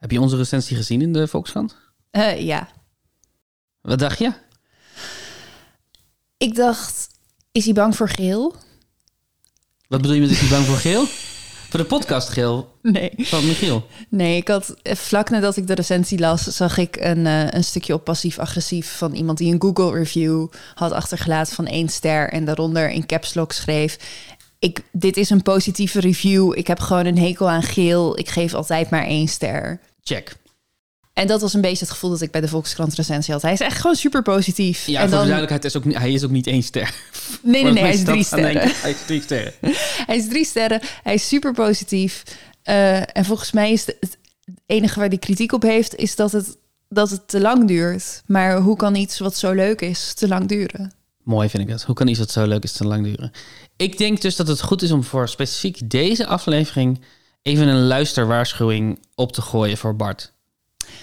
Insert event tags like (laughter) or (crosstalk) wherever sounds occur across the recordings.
Heb je onze recensie gezien in de Volkskrant? Eh, ja. Wat dacht je? Ik dacht, is hij bang voor geel? Wat bedoel je met is hij bang voor geel? Voor de podcast geel Nee. van Michiel. Nee, ik had eh, vlak nadat ik de recensie las, zag ik een, eh, een stukje op passief-agressief van iemand die een Google review had achtergelaten van één ster en daaronder in caps lock schreef. Ik, dit is een positieve review. Ik heb gewoon een hekel aan geel. Ik geef altijd maar één ster. Check. En dat was een beetje het gevoel dat ik bij de Volkskrant recensie had. Hij is echt gewoon super positief. Ja, en voor de duidelijkheid, is ook, niet- hij is ook niet één ster. Nee, nee, nee, hij is drie sterren. denken. Hij is drie sterren. Hij is drie sterren. Hij is super positief. Eh, en volgens mij is de- het enige waar hij kritiek op heeft, is dat het, dat het te lang duurt. Maar hoe kan iets wat zo leuk is, te lang duren? Mooi vind ik dat. Hoe kan iets wat zo leuk is te lang duren? Ik denk dus dat het goed is om voor specifiek deze aflevering even een luisterwaarschuwing op te gooien voor Bart,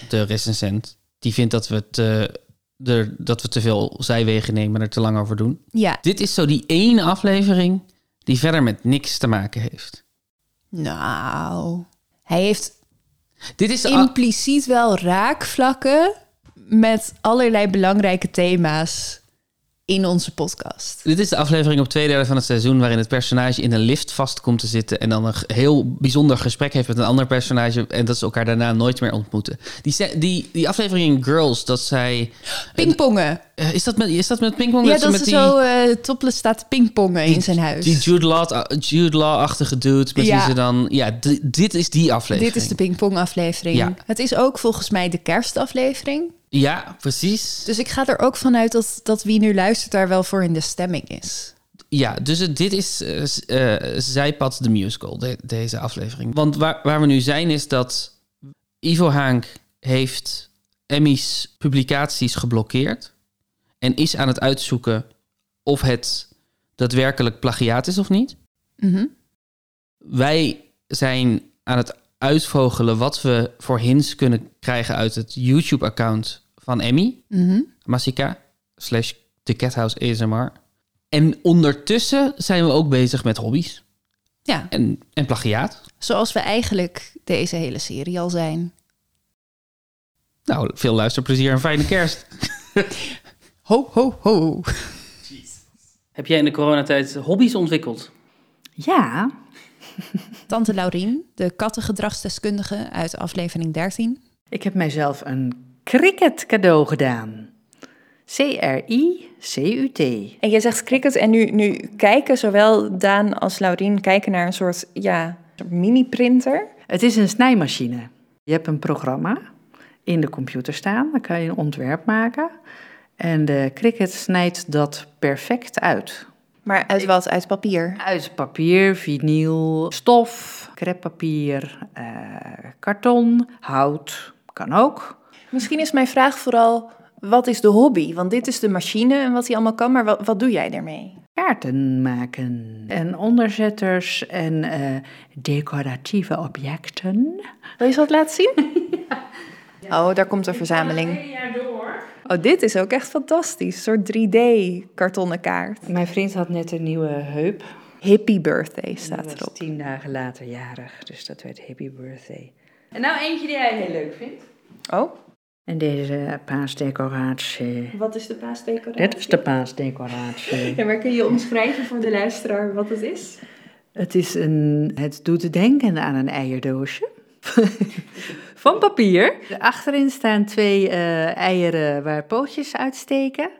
de recensent. Die vindt dat we te, er, dat we te veel zijwegen nemen en er te lang over doen. Ja, Dit is zo die ene aflevering die verder met niks te maken heeft. nou. Hij heeft Dit is de impliciet wel raakvlakken met allerlei belangrijke thema's in onze podcast. Dit is de aflevering op twee derde van het seizoen waarin het personage in een lift vast komt te zitten en dan een heel bijzonder gesprek heeft met een ander personage en dat ze elkaar daarna nooit meer ontmoeten. Die, die, die aflevering in Girls, dat zij... Pingpongen. Eh, is, dat met, is dat met pingpong? Ja, dat ze zo eh topless staat pingpongen in zijn huis. Die Jude Law- Jude Law-achtige dude met Ja. wie ze dan... Ja, di- dit is die aflevering. Dit is de pingpong-aflevering. Ja. Het is ook volgens mij de kerstaflevering. Ja, precies. Dus ik ga er ook vanuit dat, dat wie nu luistert daar wel voor in de stemming is. Ja, dus het, dit is s- eh, Zijpad de musical, de- deze aflevering. Want waar, waar we nu zijn is dat Ivo Haank heeft Emmy's publicaties geblokkeerd... en is aan het uitzoeken of het daadwerkelijk plagiaat is of niet. Mhm. Wij zijn aan het uitvogelen wat we voor hints kunnen krijgen uit het YouTube-account van Emmy. Mhm. Masika slash The Cathouse ASMR. En ondertussen zijn we ook bezig met hobby's Ja, en, en plagiaat. zoals we eigenlijk deze hele serie al zijn. Nou, veel luisterplezier en fijne kerst. (laughs) Ho, ho, ho. Heb jij in de coronatijd hobby's ontwikkeld? Ja, (laughs) Tante Laurien, de kattengedragsdeskundige uit aflevering 13. ik heb mijzelf een cricket cadeau gedaan. C-R-I-C-U-T. En jij zegt cricket en nu, nu kijken zowel Daan als Laurien kijken naar een soort, ja, mini-printer. Het is een snijmachine. Je hebt een programma in de computer staan, dan kan je een ontwerp maken. En de cricket snijdt dat perfect uit. Maar uit wat? Uit papier? Uit papier, vinyl, stof, creppapier, eh, karton, hout, kan ook. Misschien is mijn vraag vooral, wat is de hobby? Want dit is de machine en wat hij allemaal kan, maar wat, wat doe jij daarmee? Kaarten maken en onderzetters en eh, decoratieve objecten. Wil je ze wat laten zien? (laughs) Oh, daar komt een verzameling. Oh, dit is ook echt fantastisch. Een soort 3D-kartonnen kaart. Mijn vriend had net een nieuwe heup. Hippie birthday staat erop. tien dagen later jarig, dus dat werd happy birthday. En nou eentje die hij heel leuk vindt. Oh, En deze paasdecoratie. wat is de paasdecoratie? Dit is de paasdecoratie. (laughs) Ja, maar kun je omschrijven voor de luisteraar wat het is? Het, is een, het doet denken aan een eierdoosje. (laughs) Van papier. Achterin staan twee eh, eieren waar pootjes uitsteken.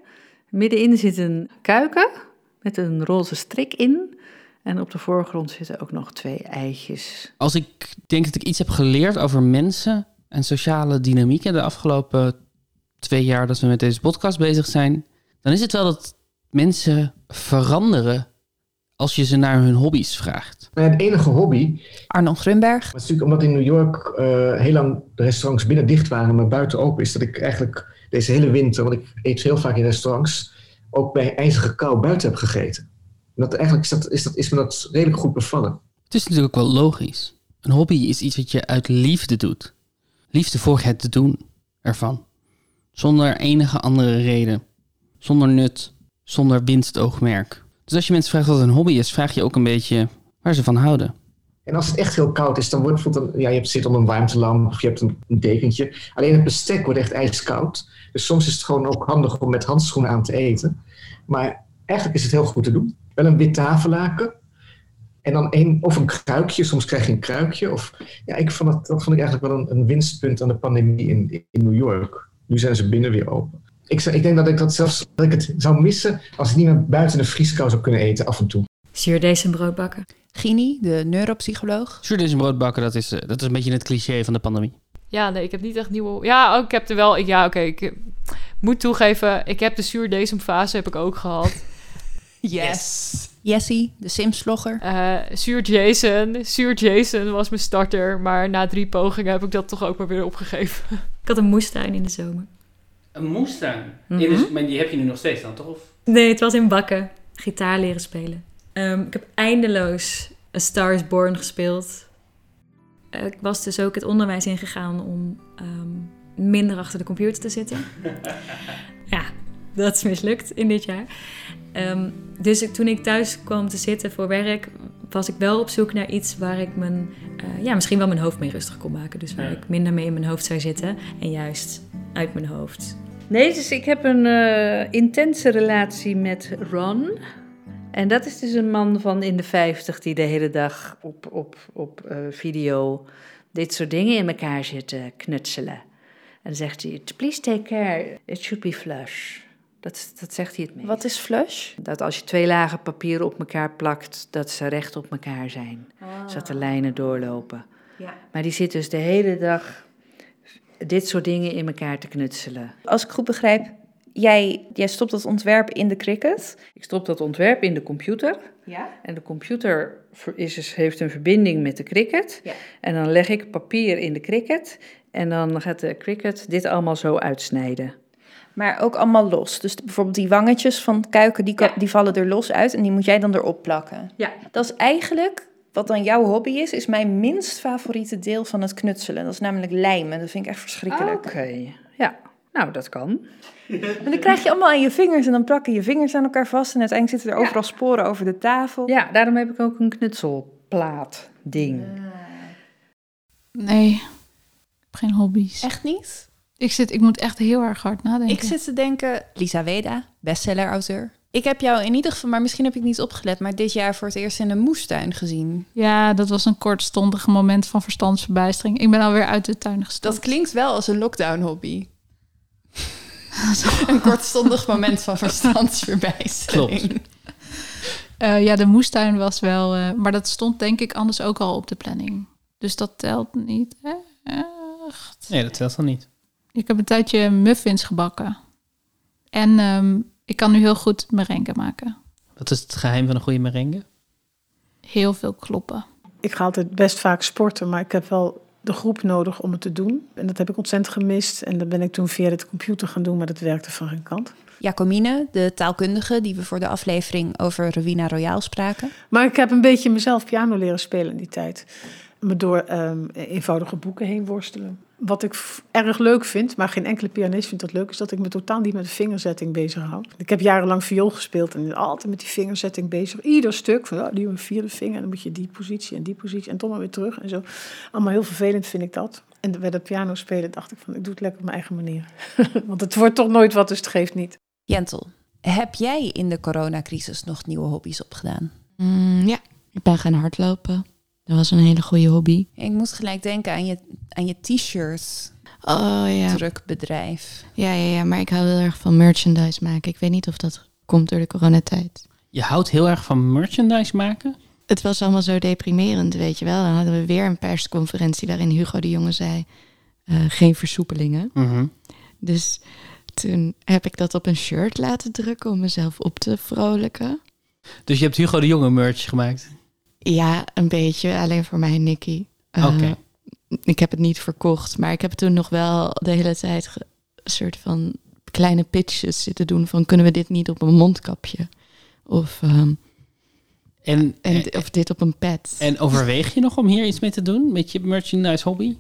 Middenin zit een kuiken met een roze strik in. En op de voorgrond zitten ook nog twee eitjes. Als ik denk dat ik iets heb geleerd over mensen en sociale dynamieken de afgelopen twee jaar dat we met deze podcast bezig zijn, dan is het wel dat mensen veranderen als je ze naar hun hobby's vraagt. Mijn enige hobby, Arnon Grunberg. dat is natuurlijk omdat in New York eh, heel lang de restaurants binnen dicht waren, maar buiten open is, dat ik eigenlijk deze hele winter, want ik eet heel vaak in restaurants, ook bij ijzige kou buiten heb gegeten. En dat, eigenlijk is, dat, is, dat, is me dat redelijk goed bevallen. Het is natuurlijk ook wel logisch. Een hobby is iets wat je uit liefde doet. Liefde voor het te doen ervan. Zonder enige andere reden. Zonder nut. Zonder winstoogmerk. Dus als je mensen vraagt wat een hobby is, vraag je ook een beetje waar ze van houden. En als het echt heel koud is, dan wordt bijvoorbeeld een, ja, je zit om een warmtelamp of je hebt een, een dekentje. Alleen het bestek wordt echt ijskoud. Dus soms is het gewoon ook handig om met handschoenen aan te eten. Maar eigenlijk is het heel goed te doen. Wel een wit tafellaken. En dan één, of een kruikje. Soms krijg je een kruikje. Of, ja, ik vond dat, dat vond ik eigenlijk wel een, een winstpunt aan de pandemie in, in New York. Nu zijn ze binnen weer open. Ik, zou- ik denk dat ik dat zelfs dat ik het zou missen als ik niet meer buiten de vrieskou zou kunnen eten af en toe. Zuurdees brood bakken. Gini, de neuropsycholoog. Zuurdees en bakken, dat is, eh, dat is een beetje het cliché van de pandemie. Ja, nee, ik heb niet echt nieuwe... Ja, oh, ik heb er wel... Ik, ja, oké, ik eh, moet toegeven, ik heb de zuurdesemfase heb ik ook gehad. (laughs) Yes. Jessie, de Sims-vlogger. Eh zuur Jason. Zuur Jason was mijn starter, maar na drie pogingen heb ik dat toch ook maar weer opgegeven. (laughs) Ik had een moestuin in de zomer. Een moestuin? Mhm. maar die heb je nu nog steeds dan, toch? Of? Nee, het was in bakken. Gitaar leren spelen. Ehm, ik heb eindeloos A Star is Born gespeeld. Ik was dus ook het onderwijs ingegaan om ehm, minder achter de computer te zitten. (laughs) ja, dat is mislukt in dit jaar. Ehm, dus ik- toen ik thuis kwam te zitten voor werk, was ik wel op zoek naar iets waar ik mijn, eh, ja, misschien wel mijn hoofd mee rustig kon maken. Dus waar Ja. ik minder mee in mijn hoofd zou zitten en juist uit mijn hoofd. Nee, dus ik heb een eh, intense relatie met Ron. En dat is dus een man van in de 50 die de hele dag op, op, op eh, video dit soort dingen in elkaar zit te knutselen. En dan zegt hij, please take care, it should be flush. Dat, dat zegt hij het meest. Wat is flush? Dat als je twee lagen papier op elkaar plakt, dat ze recht op elkaar zijn. Zodat de lijnen doorlopen. Ja. Maar die zit dus de hele dag dit soort dingen in elkaar te knutselen. Als ik goed begrijp, jij, jij stopt dat ontwerp in de Cricut. Ik stop dat ontwerp in de computer. Ja. En de computer is, dus- heeft een verbinding met de Cricut. Ja. En dan leg ik papier in de Cricut. En dan gaat de Cricut dit allemaal zo uitsnijden. Maar ook allemaal los. Dus bijvoorbeeld die wangetjes van kuiken, die, die vallen er los uit en die moet jij dan erop plakken. Ja. Dat is eigenlijk, wat dan jouw hobby is, is mijn minst favoriete deel van het knutselen. Dat is namelijk lijmen. Dat vind ik echt verschrikkelijk. Oké, ja. Nou, dat kan. (laughs) En dan krijg je allemaal aan je vingers en dan plakken je vingers aan elkaar vast. En uiteindelijk zitten er overal sporen over de tafel. Ja, daarom heb ik ook een knutselplaat ding. Nee, ik heb geen hobby's. Echt niet? Ik, zit, ik moet echt heel erg hard nadenken. Ik zit te denken, Lisa Weda, bestseller-auteur. Ik heb jou in ieder geval, maar misschien heb ik niet opgelet, maar dit jaar voor het eerst in een moestuin gezien. Ja, dat was een kortstondig moment van verstandsverbijstering. Ik ben alweer uit de tuin gestapt. Dat klinkt wel als een lockdown-hobby. (laughs) een kortstondig moment van verstandsverbijstering. Klopt. Eh, ja, de moestuin was wel... eh, maar dat stond denk ik anders ook al op de planning. Dus dat telt niet echt. Nee, dat telt dan niet. Ik heb een tijdje muffins gebakken. En ehm, ik kan nu heel goed merengue maken. Wat is het geheim van een goede merengue? Heel veel kloppen. Ik ga altijd best vaak sporten, maar ik heb wel de groep nodig om het te doen. En dat heb ik ontzettend gemist. En dat ben ik toen via de computer gaan doen, maar dat werkte van geen kant. Jacomine, de taalkundige die we voor de aflevering over Rowena Royaal spraken. Maar ik heb een beetje mezelf piano leren spelen in die tijd. Me door ehm, eenvoudige boeken heen worstelen. Wat ik erg leuk vind, maar geen enkele pianist vindt dat leuk, is dat ik me totaal niet met de vingerzetting bezig hou. Ik heb jarenlang viool gespeeld en altijd met die vingerzetting bezig. Ieder stuk, van ja, die een vierde vinger, en dan moet je die positie en die positie en toch maar weer terug en zo. Allemaal heel vervelend vind ik dat. En bij dat piano spelen dacht ik van, ik doe het lekker op mijn eigen manier. (laughs) Want het wordt toch nooit wat, dus het geeft niet. Jentel, heb jij in de coronacrisis nog nieuwe hobby's opgedaan? Mm, ja, ik ben gaan hardlopen. Dat was een hele goede hobby. Ik moest gelijk denken aan je, aan je t-shirt Oh ja. drukbedrijf. ja, ja, ja, maar ik hou heel erg van merchandise maken. Ik weet niet of dat komt door de coronatijd. Je houdt heel erg van merchandise maken? Het was allemaal zo deprimerend, weet je wel. Dan hadden we weer een persconferentie waarin Hugo de Jonge zei... eh, geen versoepelingen. Mhm. Dus toen heb ik dat op een shirt laten drukken om mezelf op te vrolijken. Dus je hebt Hugo de Jonge merch gemaakt? Ja, een beetje. Alleen voor mij en Nicky. Eh, Oké. Ik heb het niet verkocht, maar ik heb toen nog wel de hele tijd een soort van kleine pitches zitten doen van kunnen we dit niet op een mondkapje? Of, ehm, En, en, en, of dit op een pet. en overweeg je nog om hier iets mee te doen? Met je merchandise hobby?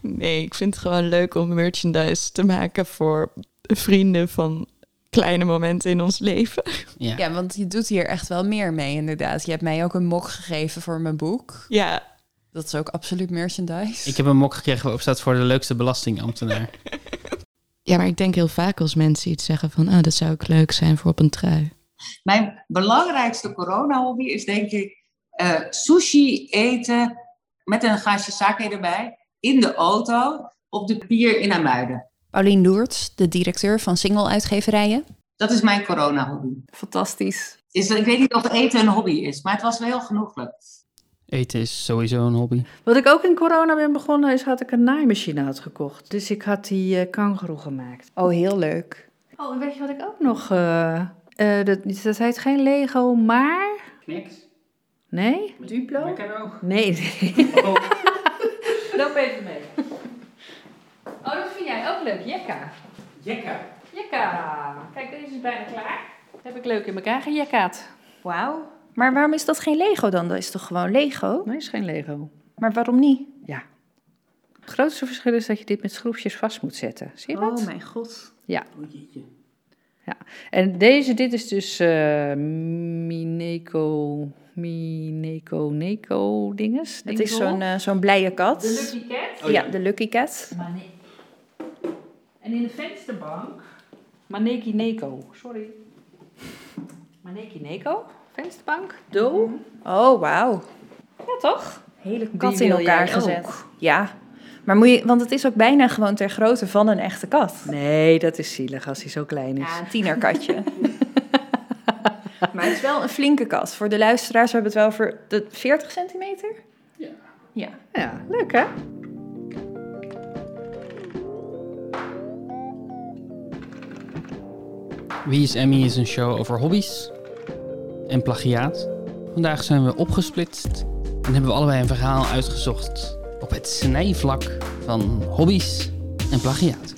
Nee, ik vind het gewoon leuk om merchandise te maken voor vrienden van kleine momenten in ons leven. Ja, want je doet hier echt wel meer mee inderdaad. Je hebt mij ook een mok gegeven voor mijn boek. Ja, Dat is ook absoluut merchandise. Ik heb een mok gekregen waarop staat voor de leukste belastingambtenaar. (laughs) Ja, maar ik denk heel vaak als mensen iets zeggen van... ah, dat zou ook leuk zijn voor op een trui. Mijn belangrijkste corona-hobby is denk ik eh, sushi eten met een glaasje sake erbij in de auto op de pier in Amuiden. Paulien Loerts, de directeur van Single Uitgeverijen. Dat is mijn corona-hobby. Fantastisch. Is, ik weet niet of eten een hobby is, maar het was wel heel genoeglijk. Eten is sowieso een hobby. Wat ik ook in corona ben begonnen, is had ik een naaimachine had gekocht. Dus ik had die uh, kangaroo gemaakt. Oh, heel leuk. Oh, en weet je wat ik ook nog... Uh, uh, dat, dat heet geen Lego, maar... Niks. Nee? Duplo? Meccano? Nee, nee. Oh. Loop even mee. Oh, dat vind jij ook leuk. Jekka. Jekka. Jekka. Kijk, deze is bijna klaar. heb ik leuk in elkaar gejekkaat. Wauw. Maar waarom is dat geen Lego dan? Dat is toch gewoon Lego? Nee, is geen Lego. Maar waarom niet? Ja. Het grootste verschil is dat je dit met schroefjes vast moet zetten. Zie je dat? Oh mijn god. Ja. Oh jeetje. Ja. En deze, dit is dus uh, Mineco... Mineco, Neko dinges. Het is zo'n uh, zo'n blije kat. De Lucky Cat? Oh, ja. ja. de Lucky Cat. Mane en in de vensterbank... Maneki Neko, sorry. Maneki Neko, vensterbank, do. Oh, wauw. Ja, toch? Hele kat in elkaar gezet. Ook. Ja. Maar moet je, want het is ook bijna gewoon ter grootte van een echte kat. Nee, dat is zielig als hij zo klein is. Ja, een tienerkatje. (laughs) maar het is wel een flinke kat. Voor de luisteraars hebben we het wel voor de 40 centimeter. Ja. Ja. Ja, leuk hè? Wie is Emmy is een show over hobby's en plagiaat. Vandaag zijn we opgesplitst en hebben we allebei een verhaal uitgezocht op het snijvlak van hobby's en plagiaat.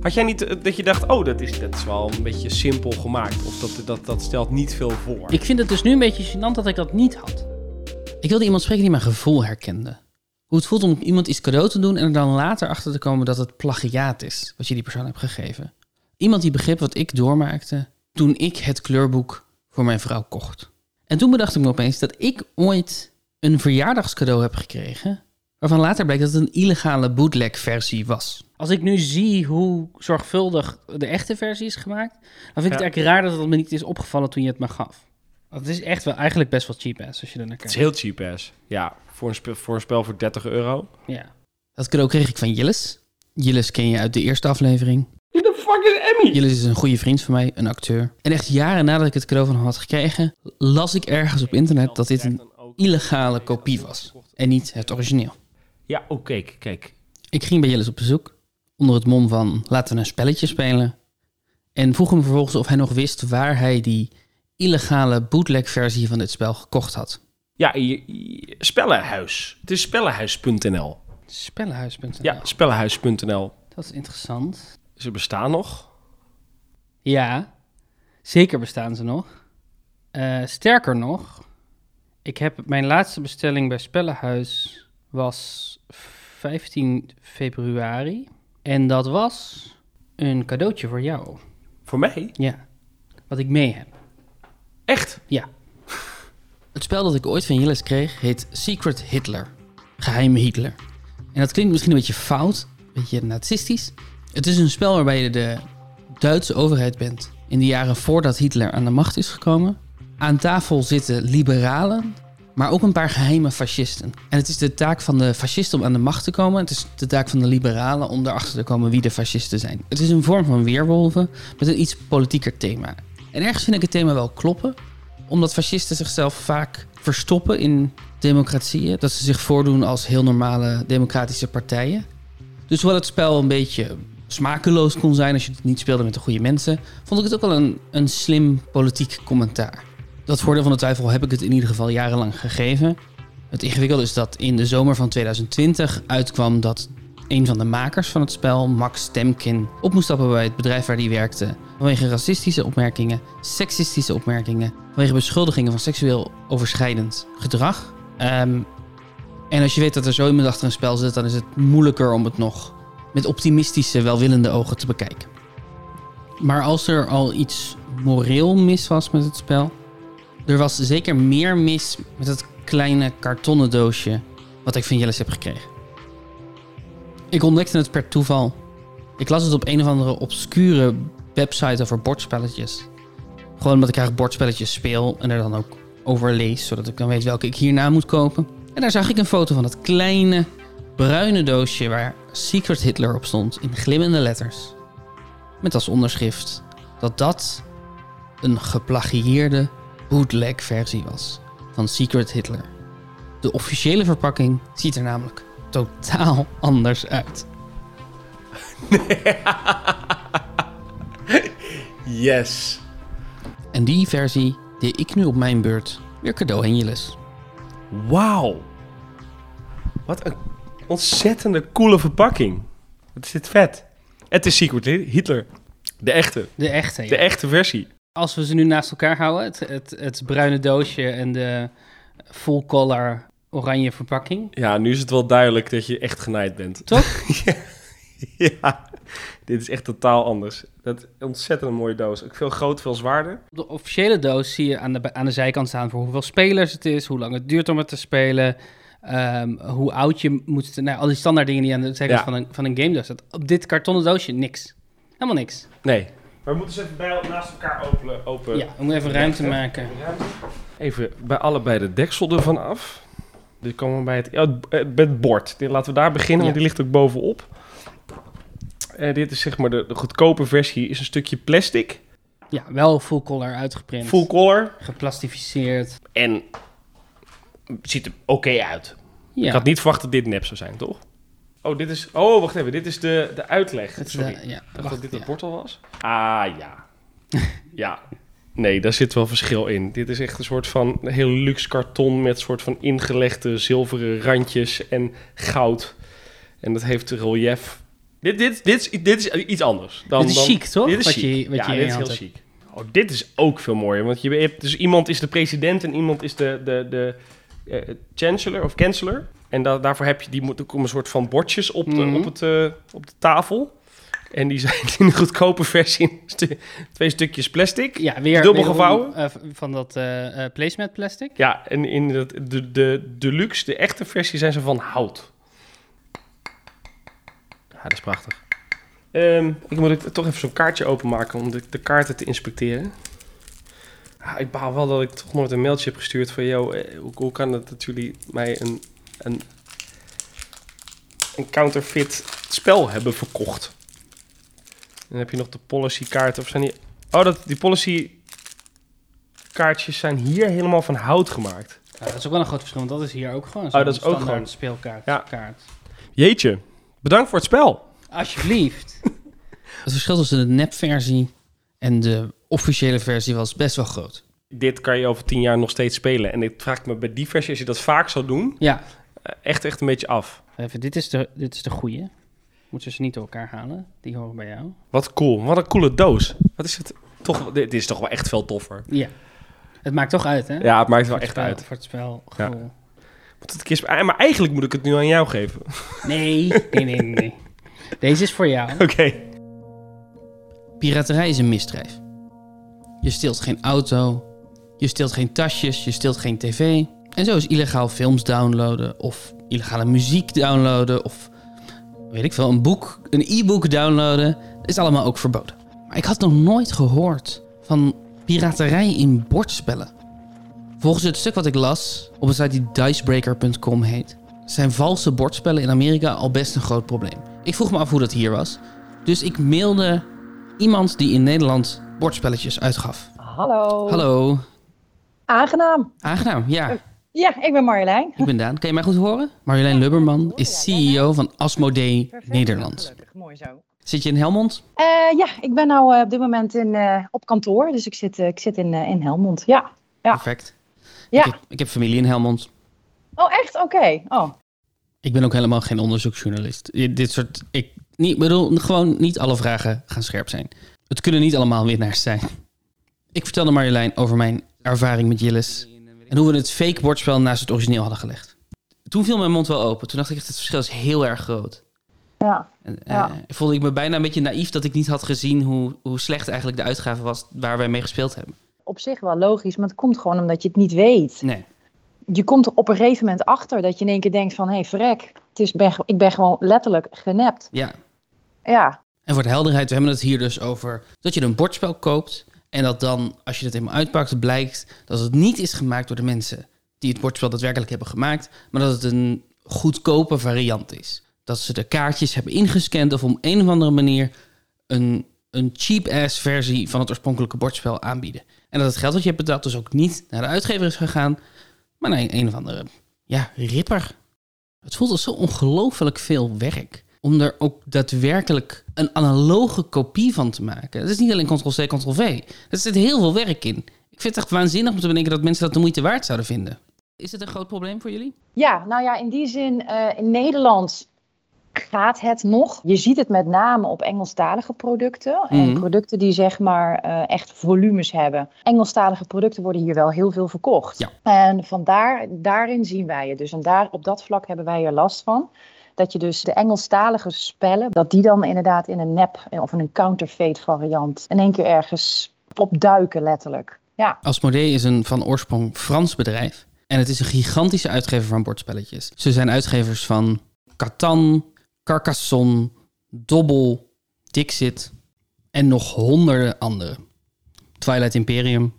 Had jij niet dat je dacht, oh, dat is, dat is wel een beetje simpel gemaakt? Of dat, dat, dat stelt niet veel voor? Ik vind het dus nu een beetje gênant dat ik dat niet had. Ik wilde iemand spreken die mijn gevoel herkende. Hoe het voelt om iemand iets cadeau te doen en er dan later achter te komen dat het plagiaat is wat je die persoon hebt gegeven. Iemand die begreep wat ik doormaakte toen ik het kleurboek voor mijn vrouw kocht. En toen bedacht ik me opeens dat ik ooit een verjaardagscadeau heb gekregen waarvan later bleek dat het een illegale bootleg versie was. Als ik nu zie hoe zorgvuldig de echte versie is gemaakt, dan vind ik Ja. het eigenlijk raar dat het me niet is opgevallen toen je het me gaf. Want het is echt wel eigenlijk best wel cheap ass als je er naar Het is kijkt. heel cheap ass. Ja, voor een, spe- voor een spel voor 30 euro. Ja. Dat cadeau kreeg ik van Jillis. Jillis ken je uit de eerste aflevering. Wie de fuck is Emmy? Jillis is een goede vriend van mij, een acteur. En echt jaren nadat ik het cadeau van hem had gekregen, las ik ergens op internet dat dit een illegale kopie was. En niet het origineel. Ja, oh, kijk, kijk. Ik ging bij Jillis op bezoek, onder het mom van laten we een spelletje spelen. En vroeg hem vervolgens of hij nog wist waar hij die illegale bootleg versie van dit spel gekocht had. Ja, je, je- Spellenhuis. Het is spellenhuis.nl. Spellenhuis.nl. Ja, spellenhuis.nl. Dat is interessant. Ze bestaan nog. Ja, zeker bestaan ze nog. Eh, sterker nog, ik heb mijn laatste bestelling bij Spellenhuis was 15 februari. En dat was een cadeautje voor jou. Voor mij? Ja, wat ik mee heb. Echt? Ja. Het spel dat ik ooit van Jillis kreeg heet Secret Hitler. Geheime Hitler. En dat klinkt misschien een beetje fout, een beetje nazistisch. Het is een spel waarbij je de Duitse overheid bent in de jaren voordat Hitler aan de macht is gekomen. Aan tafel zitten liberalen, maar ook een paar geheime fascisten. En het is de taak van de fascisten om aan de macht te komen. Het is de taak van de liberalen om erachter te komen wie de fascisten zijn. Het is een vorm van weerwolven met een iets politieker thema. En ergens vind ik het thema wel kloppen, omdat fascisten zichzelf vaak verstoppen in democratieën. Dat ze zich voordoen als heel normale democratische partijen. Dus hoewel het spel een beetje smakeloos kon zijn als je het niet speelde met de goede mensen, vond ik het ook wel een, een slim politiek commentaar. Dat voordeel van de twijfel heb ik het in ieder geval jarenlang gegeven. Het ingewikkelde is dat in de zomer van 2020 uitkwam dat een van de makers van het spel, Max Temkin, op moest stappen bij het bedrijf waar hij werkte. Vanwege racistische opmerkingen, seksistische opmerkingen, vanwege beschuldigingen van seksueel overschrijdend gedrag. Ehm, en als je weet dat er zo iemand achter een spel zit, dan is het moeilijker om het nog met optimistische, welwillende ogen te bekijken. Maar als er al iets moreel mis was met het spel, er was zeker meer mis met het kleine kartonnen doosje wat ik van Jelles heb gekregen. Ik ontdekte het per toeval. Ik las het op een of andere obscure website over bordspelletjes. Gewoon omdat ik graag bordspelletjes speel en er dan ook over lees, zodat ik dan weet welke ik hierna moet kopen. En daar zag ik een foto van dat kleine bruine doosje waar Secret Hitler op stond in glimmende letters. Met als onderschrift dat dat een geplagieerde bootleg versie was van Secret Hitler. De officiële verpakking ziet er namelijk totaal anders uit. (laughs) Yes. En die versie deed ik nu op mijn beurt weer cadeau aan. Wauw. Wat een ontzettende coole verpakking. Wat is dit vet. Het is Secret Hitler. De echte. De echte, ja. De echte versie. Als we ze nu naast elkaar houden, het, het, het bruine doosje en de full color oranje verpakking. Ja, nu is het wel duidelijk dat je echt genaaid bent. Toch? (laughs) ja. ja. Dit is echt totaal anders. Dat is een ontzettend mooie doos. Ook veel groter, veel zwaarder. Op de officiële doos zie je aan de, aan de zijkant staan voor hoeveel spelers het is, hoe lang het duurt om het te spelen, ehm, hoe oud je moet... Nou, al die standaard dingen die aan de zijkant Ja. van, een, van een game doos staat. Op dit kartonnen doosje niks. Helemaal niks. Nee. Maar we moeten ze even bij, naast elkaar openen. Open. Ja, we moeten even ruimte maken. Even bij allebei de deksel ervan af. Dit komen we bij het, ja, het, het- bij het bord. Dit, laten we daar beginnen, want die ligt ook bovenop. Eh, dit is zeg maar de, de goedkope versie. Is een stukje plastic. Ja, wel full color uitgeprint. Full color. Geplastificeerd. En ziet er oké uit. Ja. Ik had niet verwacht dat dit nep zou zijn, toch? Oh, dit is... Oh, wacht even. Dit is de, de uitleg. Sorry. de- ja, Ik dacht wacht, dat dit het bord al was. Ah, ja. (laughs) ja. Nee, daar zit wel verschil in. Dit is echt een soort van heel luxe karton met soort van ingelegde zilveren randjes en goud. En dat heeft relief. Dit, dit, dit, is, dit is iets anders. Dan, Dit is dan- chic, toch? Dit is Wat chic. je- wat ja, je dit is heel chic. Oh, dit is ook veel mooier. Want je hebt, dus iemand is de president en iemand is de, de, de eh, chancellor of chancellor. En da- daarvoor heb je, die moet, er komen een soort van bordjes op de, Mhm. op het, eh, op de tafel. En die zijn (laughs) in de goedkope versie twee stukjes plastic. Ja, weer dubbel gevouwen. eh, van dat eh eh, placemat plastic. Ja, en in de, de, de deluxe, de echte versie, zijn ze van hout. Ja, dat is prachtig. Ehm, ik moet toch even zo'n kaartje openmaken om de, de kaarten te inspecteren. Ah, ik baal wel dat ik toch nooit een mailtje heb gestuurd van... Hoe, hoe kan het dat jullie mij een, een, een counterfeit spel hebben verkocht? En dan heb je nog de policy kaarten. Of zijn die... Oh, dat, die policy kaartjes zijn hier helemaal van hout gemaakt. Ja, dat is ook wel een groot verschil, want dat is hier ook gewoon Oh, zo'n dat is ook standaard gewoon- speelkaart. Ja. Kaart. Jeetje, bedankt voor het spel. Alsjeblieft. (laughs) het verschil tussen de nepversie en de officiële versie was best wel groot. Dit kan je over tien jaar nog steeds spelen. En ik vraag me bij die versie, als je dat vaak zou doen, Ja, eh, echt, echt een beetje af. even, dit is de, dit is de goede. Moeten ze niet door elkaar halen. Die horen bij jou. Wat cool, wat een coole doos. Wat is het? Toch, dit is toch wel echt veel toffer. Ja. Het maakt toch uit, hè? Ja, het maakt wel het echt spel- uit. Voor het spel. Ja. Ah, Maar eigenlijk moet ik het nu aan jou geven. Nee, nee, nee, nee. Deze is voor jou. (laughs) Oké. Piraterij is een misdrijf. Je steelt geen auto, je steelt geen tasjes, je steelt geen tv. En zo is illegaal films downloaden of illegale muziek downloaden of weet ik veel, een boek, een e-book downloaden. Dat is allemaal ook verboden. Maar ik had nog nooit gehoord van piraterij in bordspellen. Volgens het stuk wat ik las op een site die dicebreaker.com heet, zijn valse bordspellen in Amerika al best een groot probleem. Ik vroeg me af hoe dat hier was. Dus ik mailde iemand die in Nederland bordspelletjes uitgaf. Hallo. Hallo. Aangenaam. Aangenaam, ja. Ja, ik ben Marjolein. Ik ben Daan. Kan je mij goed horen? Marjolein Lubberman is CEO van Asmodee Nederland. Gelukkig, mooi zo. Zit je in Helmond? Eh, ja, ik ben nou eh, op dit moment in, eh, op kantoor, dus ik zit, ik zit in, eh, in Helmond. Ja. ja. Perfect. Ja. Ik, heb, ik heb familie in Helmond. Oh, echt? Oké. Oh. Ik ben ook helemaal geen onderzoeksjournalist. Dit soort... Ik niet, bedoel, gewoon niet alle vragen gaan scherp zijn. Het kunnen niet allemaal winnaars zijn. Ik vertelde Marjolein over mijn ervaring met Jillis... en hoe we het fake bordspel naast het origineel hadden gelegd. Toen viel mijn mond wel open. Toen dacht ik, echt, het verschil is heel erg groot. Ja. En, Ja. eh, voelde ik me bijna een beetje naïef dat ik niet had gezien hoe, hoe slecht eigenlijk de uitgave was waar wij mee gespeeld hebben. Op zich wel logisch, maar het komt gewoon omdat je het niet weet. Nee. Je komt er op een gegeven moment achter dat je in één keer denkt van... hé, hey, verrek, het is, ben, ik ben gewoon letterlijk genept. Ja. Ja, En voor de helderheid, we hebben het hier dus over dat je een bordspel koopt. En dat dan, als je het eenmaal uitpakt, blijkt dat het niet is gemaakt door de mensen die het bordspel daadwerkelijk hebben gemaakt. Maar dat het een goedkope variant is. Dat ze de kaartjes hebben ingescand of op een of andere manier een, een cheap-ass versie van het oorspronkelijke bordspel aanbieden. En dat het geld dat je hebt betaald dus ook niet naar de uitgever is gegaan, maar naar een, een of andere, ja, ripper. Het voelt als zo ongelooflijk veel werk om er ook daadwerkelijk een analoge kopie van te maken. Het is niet alleen Ctrl-C, Ctrl-V. Er zit heel veel werk in. Ik vind het echt waanzinnig om te bedenken dat mensen dat de moeite waard zouden vinden. Is het een groot probleem voor jullie? Ja, nou ja, in die zin, eh, in Nederland gaat het nog. Je ziet het met name op Engelstalige producten. En Mhm. producten die zeg maar eh, echt volumes hebben. Engelstalige producten worden hier wel heel veel verkocht. En vandaar, daarin zien wij het. Dus en daar, op dat vlak hebben wij er last van. Dat je dus de Engelstalige spellen, dat die dan inderdaad in een nep of in een counterfeit variant in één keer ergens opduiken letterlijk. Ja. Asmodee is een van oorsprong Frans bedrijf. En het is een gigantische uitgever van bordspelletjes. Ze zijn uitgevers van Catan, Carcassonne, Dobbel, Dixit en nog honderden andere. Twilight Imperium.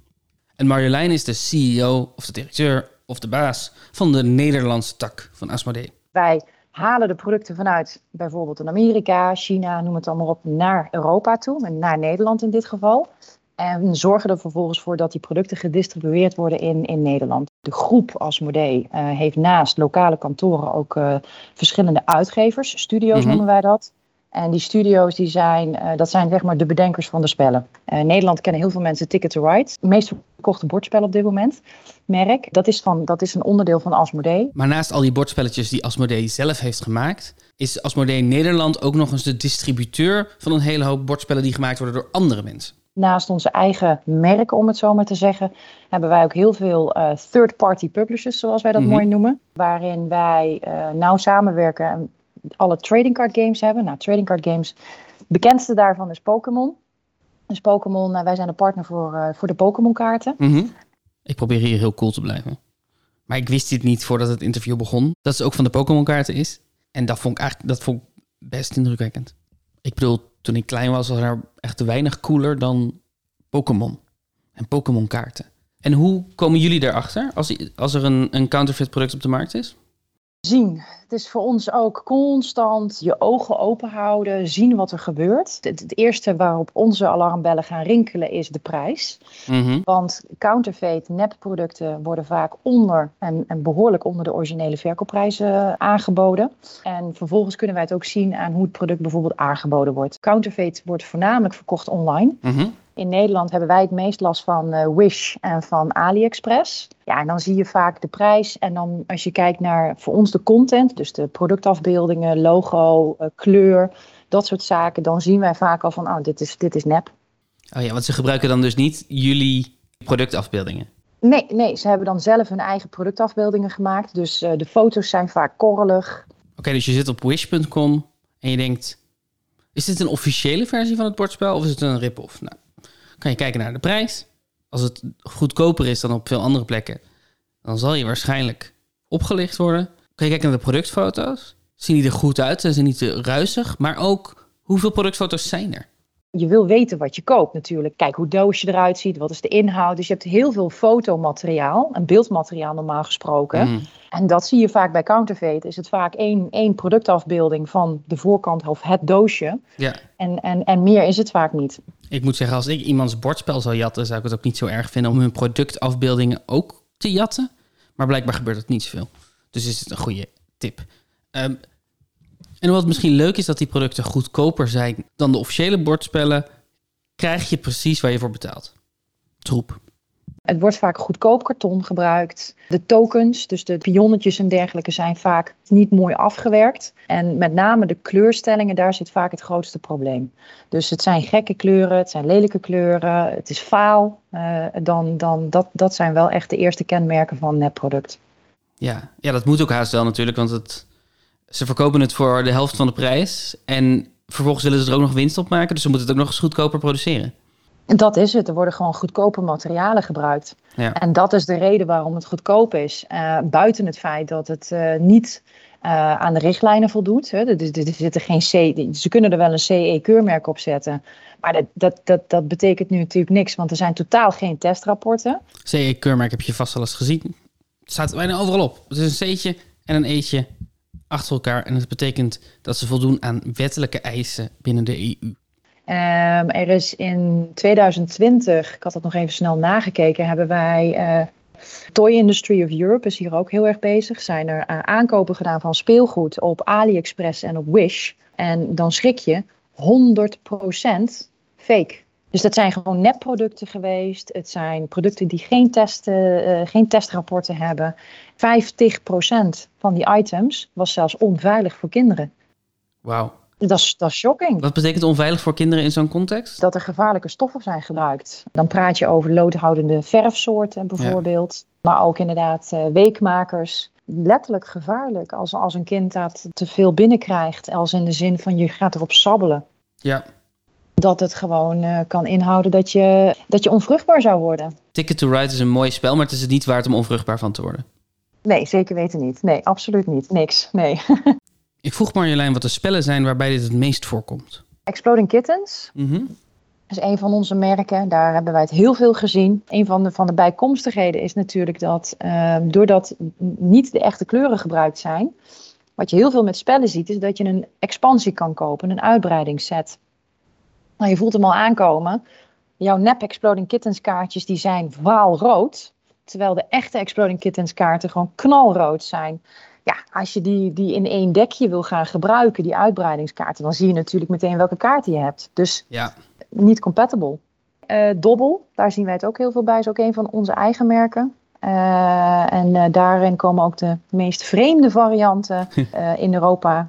En Marjolein is de CEO of de directeur of de baas van de Nederlandse tak van Asmodee. Wij halen de producten vanuit bijvoorbeeld in Amerika, China, noem het allemaal op, naar Europa toe, en naar Nederland in dit geval. En zorgen er vervolgens voor dat die producten gedistribueerd worden in, in Nederland. De groep Asmodee eh, heeft naast lokale kantoren ook eh, verschillende uitgevers, studio's Mhm. noemen wij dat. En die studio's die zijn, eh, dat zijn zeg maar de bedenkers van de spellen. Eh, in Nederland kennen heel veel mensen Ticket to Ride. Het meest verkochte bordspel op dit moment, merk. Dat is, van, dat is een onderdeel van Asmodee. Maar naast al die bordspelletjes die Asmodee zelf heeft gemaakt, is Asmodee Nederland ook nog eens de distributeur van een hele hoop bordspellen die gemaakt worden door andere mensen. Naast onze eigen merken, om het zo maar te zeggen, hebben wij ook heel veel eh, third-party publishers, zoals wij dat Mhm. mooi noemen. Waarin wij nauw samenwerken en alle trading card games hebben. Nou, trading card games, de bekendste daarvan is Pokémon. Dus Pokémon, eh, wij zijn een partner voor, eh, voor de Pokémon kaarten. Mhm. Ik probeer hier heel cool te blijven. Maar ik wist dit niet voordat het interview begon. Dat ze ook van de Pokémon kaarten is. En dat vond ik eigenlijk dat vond ik best indrukwekkend. Ik bedoel, toen ik klein was, was er echt weinig cooler dan Pokémon. En Pokémon kaarten. En hoe komen jullie daarachter als, als er een, een counterfeit product op de markt is? Zien. Het is voor ons ook constant je ogen open houden, zien wat er gebeurt. Het, het eerste waarop onze alarmbellen gaan rinkelen is de prijs. Mhm. Want counterfeit nepproducten worden vaak onder en, en behoorlijk onder de originele verkoopprijzen aangeboden. En vervolgens kunnen wij het ook zien aan hoe het product bijvoorbeeld aangeboden wordt. Counterfeit wordt voornamelijk verkocht online. Mhm. In Nederland hebben wij het meest last van eh, Wish en van AliExpress. Ja, en dan zie je vaak de prijs. En dan als je kijkt naar voor ons de content, dus de productafbeeldingen, logo, eh, kleur, dat soort zaken, dan zien wij vaak al van, oh, dit is, dit is nep. Oh ja, want ze gebruiken dan dus niet jullie productafbeeldingen. Nee, nee, ze hebben dan zelf hun eigen productafbeeldingen gemaakt. Dus eh, de foto's zijn vaak korrelig. Oké, dus je zit op wish.com en je denkt... Is dit een officiële versie van het bordspel of is het een rip-off? Nou, kan je kijken naar de prijs. Als het goedkoper is dan op veel andere plekken... dan zal je waarschijnlijk opgelicht worden. Kan je kijken naar de productfoto's. Zien die er goed uit? Zijn ze niet te ruisig? Maar ook, hoeveel productfoto's zijn er? Je wil weten wat je koopt natuurlijk. Kijk hoe doosje eruit ziet, wat is de inhoud. Dus je hebt heel veel fotomateriaal en beeldmateriaal normaal gesproken. Mhm. En dat zie je vaak bij counterfeit. Is het vaak één, één productafbeelding van de voorkant of het doosje. Ja, En, en, en meer is het vaak niet. Ik moet zeggen, als ik iemands bordspel zou jatten... zou ik het ook niet zo erg vinden om hun productafbeeldingen ook te jatten. Maar blijkbaar gebeurt dat niet zoveel. Dus is het een goede tip. Ehm, en wat misschien leuk is, dat die producten goedkoper zijn dan de officiële bordspellen... krijg je precies waar je voor betaalt. Troep. Het wordt vaak goedkoop karton gebruikt. De tokens, dus de pionnetjes en dergelijke, zijn vaak niet mooi afgewerkt. En met name de kleurstellingen, daar zit vaak het grootste probleem. Dus het zijn gekke kleuren, het zijn lelijke kleuren, het is faal. Eh, dan, dan, dat, dat zijn wel echt de eerste kenmerken van nepproduct. Ja. ja, dat moet ook haast wel natuurlijk, want het, ze verkopen het voor de helft van de prijs. En vervolgens willen ze er ook nog winst op maken. Dus ze moeten het ook nog eens goedkoper produceren. Dat is het. Er worden gewoon goedkope materialen gebruikt. Ja. En dat is de reden waarom het goedkoop is. Uh, buiten het feit dat het uh, niet uh, aan de richtlijnen voldoet. Hè. Er, er, er zitten geen C, ze kunnen er wel een CE-keurmerk op zetten. Maar dat, dat, dat, dat betekent nu natuurlijk niks, want er zijn totaal geen testrapporten. CE-keurmerk heb je vast al eens gezien. Het staat bijna overal op. Het is een C'tje en een E'tje achter elkaar. En dat betekent dat ze voldoen aan wettelijke eisen binnen de EU. Um, er is in 2020, ik had dat nog even snel nagekeken, hebben wij uh, Toy Industry of Europe is hier ook heel erg bezig. Zijn er uh, aankopen gedaan van speelgoed op AliExpress en op Wish. En dan schrik je 100% fake. Dus dat zijn gewoon nepproducten geweest. Het zijn producten die geen, testen, uh, geen testrapporten hebben. 50% van die items was zelfs onveilig voor kinderen. Wauw. Dat is, dat is shocking. Wat betekent onveilig voor kinderen in zo'n context? Dat er gevaarlijke stoffen zijn gebruikt. Dan praat je over loodhoudende verfsoorten bijvoorbeeld. Ja. Maar ook inderdaad uh, weekmakers. Letterlijk gevaarlijk als, als een kind dat te veel binnenkrijgt. Als in de zin van je gaat erop sabbelen. Ja. Dat het gewoon uh, kan inhouden dat je, dat je onvruchtbaar zou worden. Ticket to Ride is een mooi spel, maar het is het niet waard om onvruchtbaar van te worden. Nee, zeker weten niet. Nee, absoluut niet. Niks. Nee. (laughs) Ik vroeg Marjolein wat de spellen zijn waarbij dit het meest voorkomt. Exploding Kittens mm -hmm. is een van onze merken. Daar hebben wij het heel veel gezien. Een van de, van de bijkomstigheden is natuurlijk dat uh, doordat niet de echte kleuren gebruikt zijn, wat je heel veel met spellen ziet, is dat je een expansie kan kopen, een uitbreidingsset. Nou, je voelt hem al aankomen. Jouw nep Exploding Kittens kaartjes die zijn waalrood, terwijl de echte Exploding Kittens kaarten gewoon knalrood zijn ja, als je die, die in één dekje wil gaan gebruiken, die uitbreidingskaarten, dan zie je natuurlijk meteen welke kaarten je hebt. Dus ja. niet compatible. Uh, Dobbel, daar zien wij het ook heel veel bij, is ook een van onze eigen merken. Uh, en uh, daarin komen ook de meest vreemde varianten (laughs) in Europa,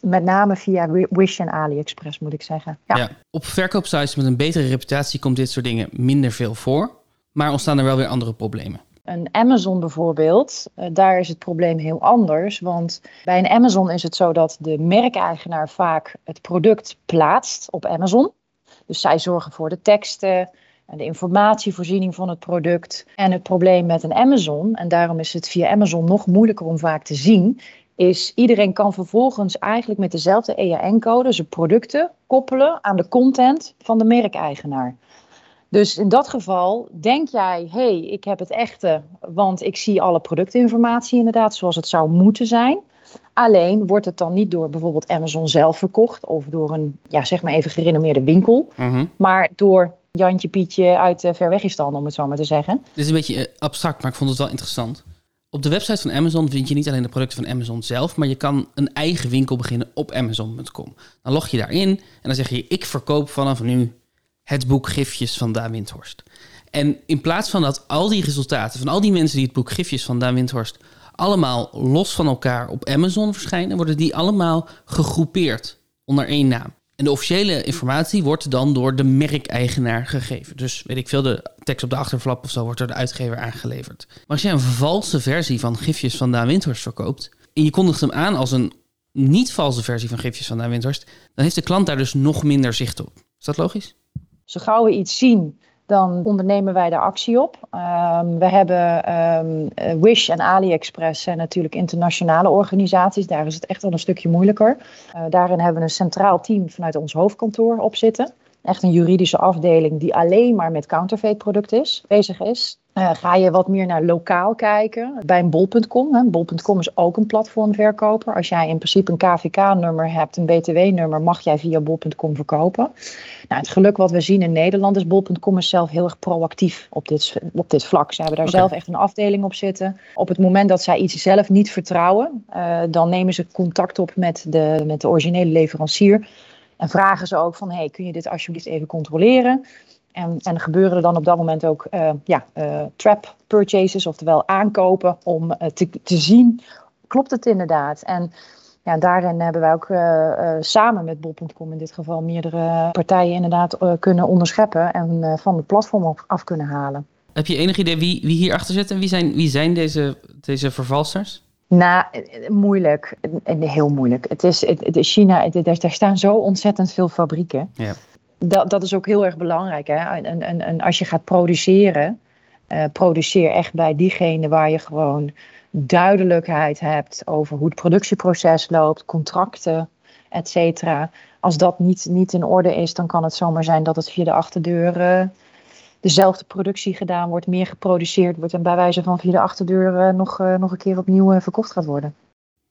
met name via Wish en AliExpress moet ik zeggen. Ja. ja. Op verkoopsites met een betere reputatie komt dit soort dingen minder veel voor, maar ontstaan er wel weer andere problemen. Een Amazon bijvoorbeeld, uh, daar is het probleem heel anders. Want bij een Amazon is het zo dat de merkeigenaar vaak het product plaatst op Amazon. Dus zij zorgen voor de teksten en de informatievoorziening van het product. En het probleem met een Amazon, en daarom is het via Amazon nog moeilijker om vaak te zien, is iedereen kan vervolgens eigenlijk met dezelfde EAN-code zijn producten koppelen aan de content van de merkeigenaar. Dus in dat geval denk jij, hé, hey, ik heb het echte, want ik zie alle productinformatie inderdaad zoals het zou moeten zijn. Alleen wordt het dan niet door bijvoorbeeld Amazon zelf verkocht of door een, ja, zeg maar even gerenommeerde winkel, mm -hmm. maar door Jantje Pietje uit uh, Verwegistan, om het zo maar te zeggen. Dit is een beetje uh, abstract, maar ik vond het wel interessant. Op de website van Amazon vind je niet alleen de producten van Amazon zelf, maar je kan een eigen winkel beginnen op Amazon.com. Dan log je daarin en dan zeg je: Ik verkoop vanaf nu het boek Gifjes van Daan Windhorst. En in plaats van dat al die resultaten van al die mensen die het boek Gifjes van Daan Windhorst allemaal los van elkaar op Amazon verschijnen, worden die allemaal gegroepeerd onder één naam. En de officiële informatie wordt dan door de merkeigenaar gegeven. Dus weet ik veel, de tekst op de achterflap of zo wordt door de uitgever aangeleverd. Maar als jij een valse versie van Gifjes van Daan Windhorst verkoopt en je kondigt hem aan als een niet valse versie van Gifjes van Daan Windhorst, dan heeft de klant daar dus nog minder zicht op. Is dat logisch? Zo gauw we iets zien, dan ondernemen wij daar actie op. Um, we hebben um, Wish en AliExpress zijn natuurlijk internationale organisaties. Daar is het echt wel een stukje moeilijker. Uh, daarin hebben we een centraal team vanuit ons hoofdkantoor op zitten. Echt een juridische afdeling die alleen maar met counterfeit producten is, bezig is. Uh, ga je wat meer naar lokaal kijken, bij een bol.com. Bol.com is ook een platformverkoper. Als jij in principe een KVK-nummer hebt, een BTW-nummer, mag jij via bol.com verkopen. Nou, het geluk wat we zien in Nederland is bol.com is zelf heel erg proactief op dit, op dit vlak. Ze hebben daar okay. zelf echt een afdeling op zitten. Op het moment dat zij iets zelf niet vertrouwen, uh, dan nemen ze contact op met de, met de originele leverancier. En vragen ze ook van, hey, kun je dit alsjeblieft even controleren? En, en gebeuren er dan op dat moment ook uh, ja, uh, trap purchases, oftewel aankopen om uh, te, te zien, klopt het inderdaad? En ja, daarin hebben wij ook samen met bol.com in dit geval meerdere partijen inderdaad kunnen onderscheppen en van het platform af, kunnen halen. Heb je enig idee wie, wie hierachter zit en wie zijn, wie zijn deze, deze vervalsters? Nou, eh, moeilijk. Eh, Heel moeilijk. Het is, het, het is China, het, er, daar staan zo ontzettend veel fabrieken. Ja. Dat, dat is ook heel erg belangrijk. Hè? En, en, en als je gaat produceren, eh, produceer echt bij diegene waar je gewoon duidelijkheid hebt over hoe het productieproces loopt, contracten, et cetera. Als dat niet, niet in orde is, dan kan het zomaar zijn dat het via de achterdeur eh, dezelfde productie gedaan wordt, meer geproduceerd wordt en bij wijze van via de achterdeur eh, nog, nog een keer opnieuw verkocht gaat worden.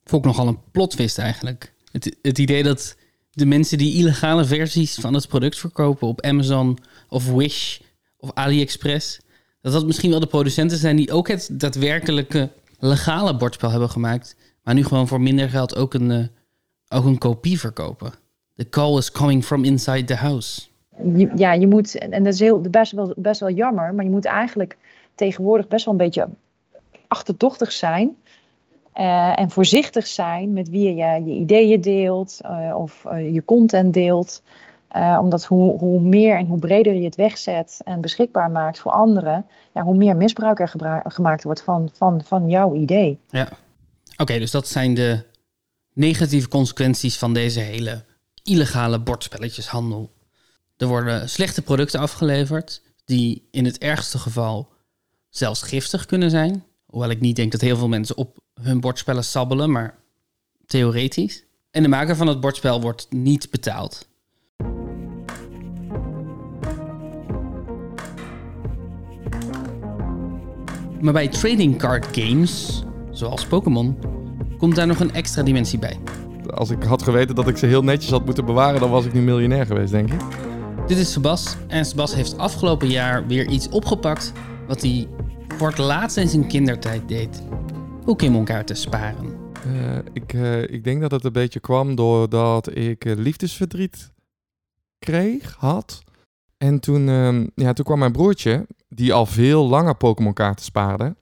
Vond ik nogal een plotwist eigenlijk. Het, het idee dat de mensen die illegale versies van het product verkopen op Amazon of Wish of AliExpress, dat dat misschien wel de producenten zijn die ook het daadwerkelijke legale bordspel hebben gemaakt, maar nu gewoon voor minder geld ook een, eh, ook een kopie verkopen. The call is coming from inside the house. Ja, je moet, en dat is heel, best, wel, best wel jammer, maar je moet eigenlijk tegenwoordig best wel een beetje achterdochtig zijn. Eh, en voorzichtig zijn met wie je je ideeën deelt eh, of eh, je content deelt. Omdat hoe, hoe meer en hoe breder je het wegzet en beschikbaar maakt voor anderen, ja, hoe meer misbruik er gemaakt wordt van, van, van jouw idee. Ja. Oké, dus dat zijn de negatieve consequenties van deze hele illegale bordspelletjeshandel. Er worden slechte producten afgeleverd, die in het ergste geval zelfs giftig kunnen zijn. Hoewel ik niet denk dat heel veel mensen op hun bordspellen sabbelen, maar theoretisch. En de maker van het bordspel wordt niet betaald. Maar bij trading card games, zoals Pokémon, komt daar nog een extra dimensie bij. Als ik had geweten dat ik ze heel netjes had moeten bewaren, dan was ik nu miljonair geweest, denk ik. Dit is Sebas en Sebas heeft afgelopen jaar weer iets opgepakt wat hij voor het laatst in zijn kindertijd deed. Pokémon-kaarten sparen. Eh, ik, eh, ik denk dat het een beetje kwam doordat ik eh, liefdesverdriet kreeg, had. En toen, ehm, ja, toen kwam mijn broertje, die al veel langer Pokémon-kaarten spaarde.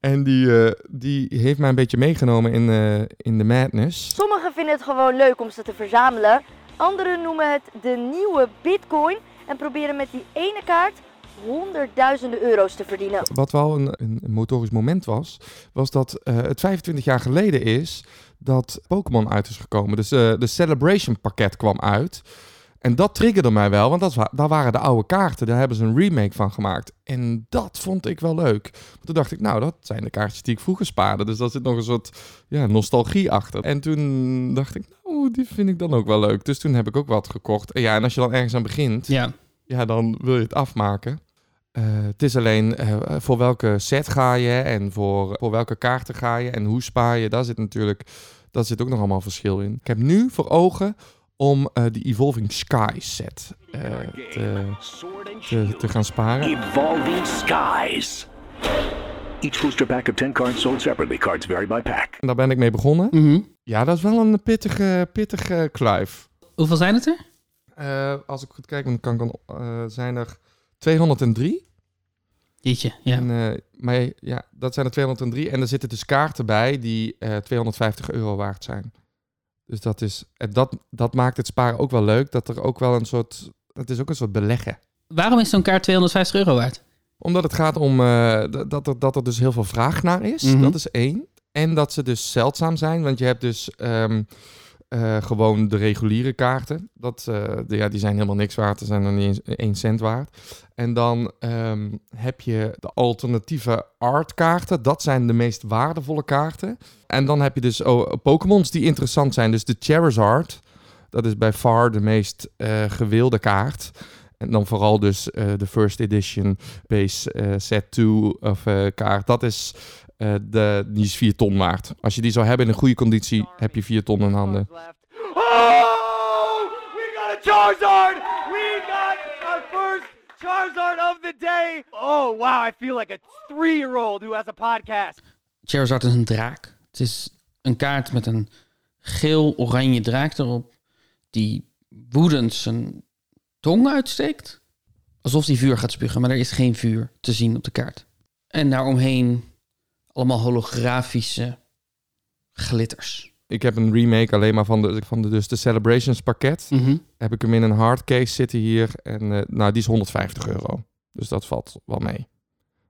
En die, eh, die heeft mij een beetje meegenomen in, eh, in de madness. Sommigen vinden het gewoon leuk om ze te verzamelen. Anderen noemen het de nieuwe bitcoin en proberen met die ene kaart honderdduizenden euro's te verdienen. Wat wel een, een motorisch moment was, was dat eh, het 25 jaar geleden is dat Pokémon uit is gekomen. Dus eh, de Celebration pakket kwam uit. En dat triggerde mij wel, want dat daar waren de oude kaarten. Daar hebben ze een remake van gemaakt. En dat vond ik wel leuk. Toen dacht ik, nou, dat zijn de kaartjes die ik vroeger spaarde. Dus daar zit nog een soort ja, nostalgie achter. En toen dacht ik, nou, die vind ik dan ook wel leuk. Dus toen heb ik ook wat gekocht. En ja, en als je dan ergens aan begint, Ja. ja, dan wil je het afmaken. Eh, het is alleen eh, voor welke set ga je en voor, voor welke kaarten ga je en hoe spaar je. Daar zit natuurlijk daar zit ook nog allemaal verschil in. Ik heb nu voor ogen om eh die Evolving Sky set eh, te, te, te gaan sparen. Evolving Skies. Each booster pack of 10 cards sold separately. Cards vary by pack. En daar ben ik mee begonnen. Mhm. Ja, dat is wel een pittige, pittige kluif. Hoeveel zijn het er? Eh, als ik goed kijk, dan kan ik dan, eh, zijn er 203. Jeetje, ja. En, eh, maar ja, dat zijn er 203. En er zitten dus kaarten bij die eh 250 euro waard zijn. Dus dat, is, en dat, dat maakt het sparen ook wel leuk. Dat er ook wel een soort... Het is ook een soort beleggen. Waarom is zo'n kaart 250 euro waard? Omdat het gaat om eh, dat, er, dat er dus heel veel vraag naar is. Mhm. Dat is één. En dat ze dus zeldzaam zijn. Want je hebt dus ehm, eh, gewoon de reguliere kaarten. Dat, eh, ja, die zijn helemaal niks waard. Ze zijn er niet eens 1 cent waard. En dan ehm, heb je de alternatieve artkaarten. Dat zijn de meest waardevolle kaarten. En dan heb je dus oh, Pokémons die interessant zijn. Dus de Charizard. Dat is bij far de meest eh, gewilde kaart. En dan vooral dus de first edition base set 2 of eh, kaart. Dat is, eh, de, die is 4 ton waard. Als je die zou hebben in een goede conditie, heb je 4 ton in handen. Oh, we got a Charizard! We got our first Charizard of the day! Oh, wow, I feel like a three-year-old who has a podcast. Charizard is een draak. Het is een kaart met een geel-oranje draak erop. Die woedend zijn tong uitsteekt. Alsof hij vuur gaat spugen, maar er is geen vuur te zien op de kaart. En daaromheen allemaal holografische glitters. Ik heb een remake alleen maar van de, van de, dus de Celebrations pakket. Mhm. Heb ik hem in een hardcase zitten hier. En eh, nou, die is 150 euro. Dus dat valt wel mee.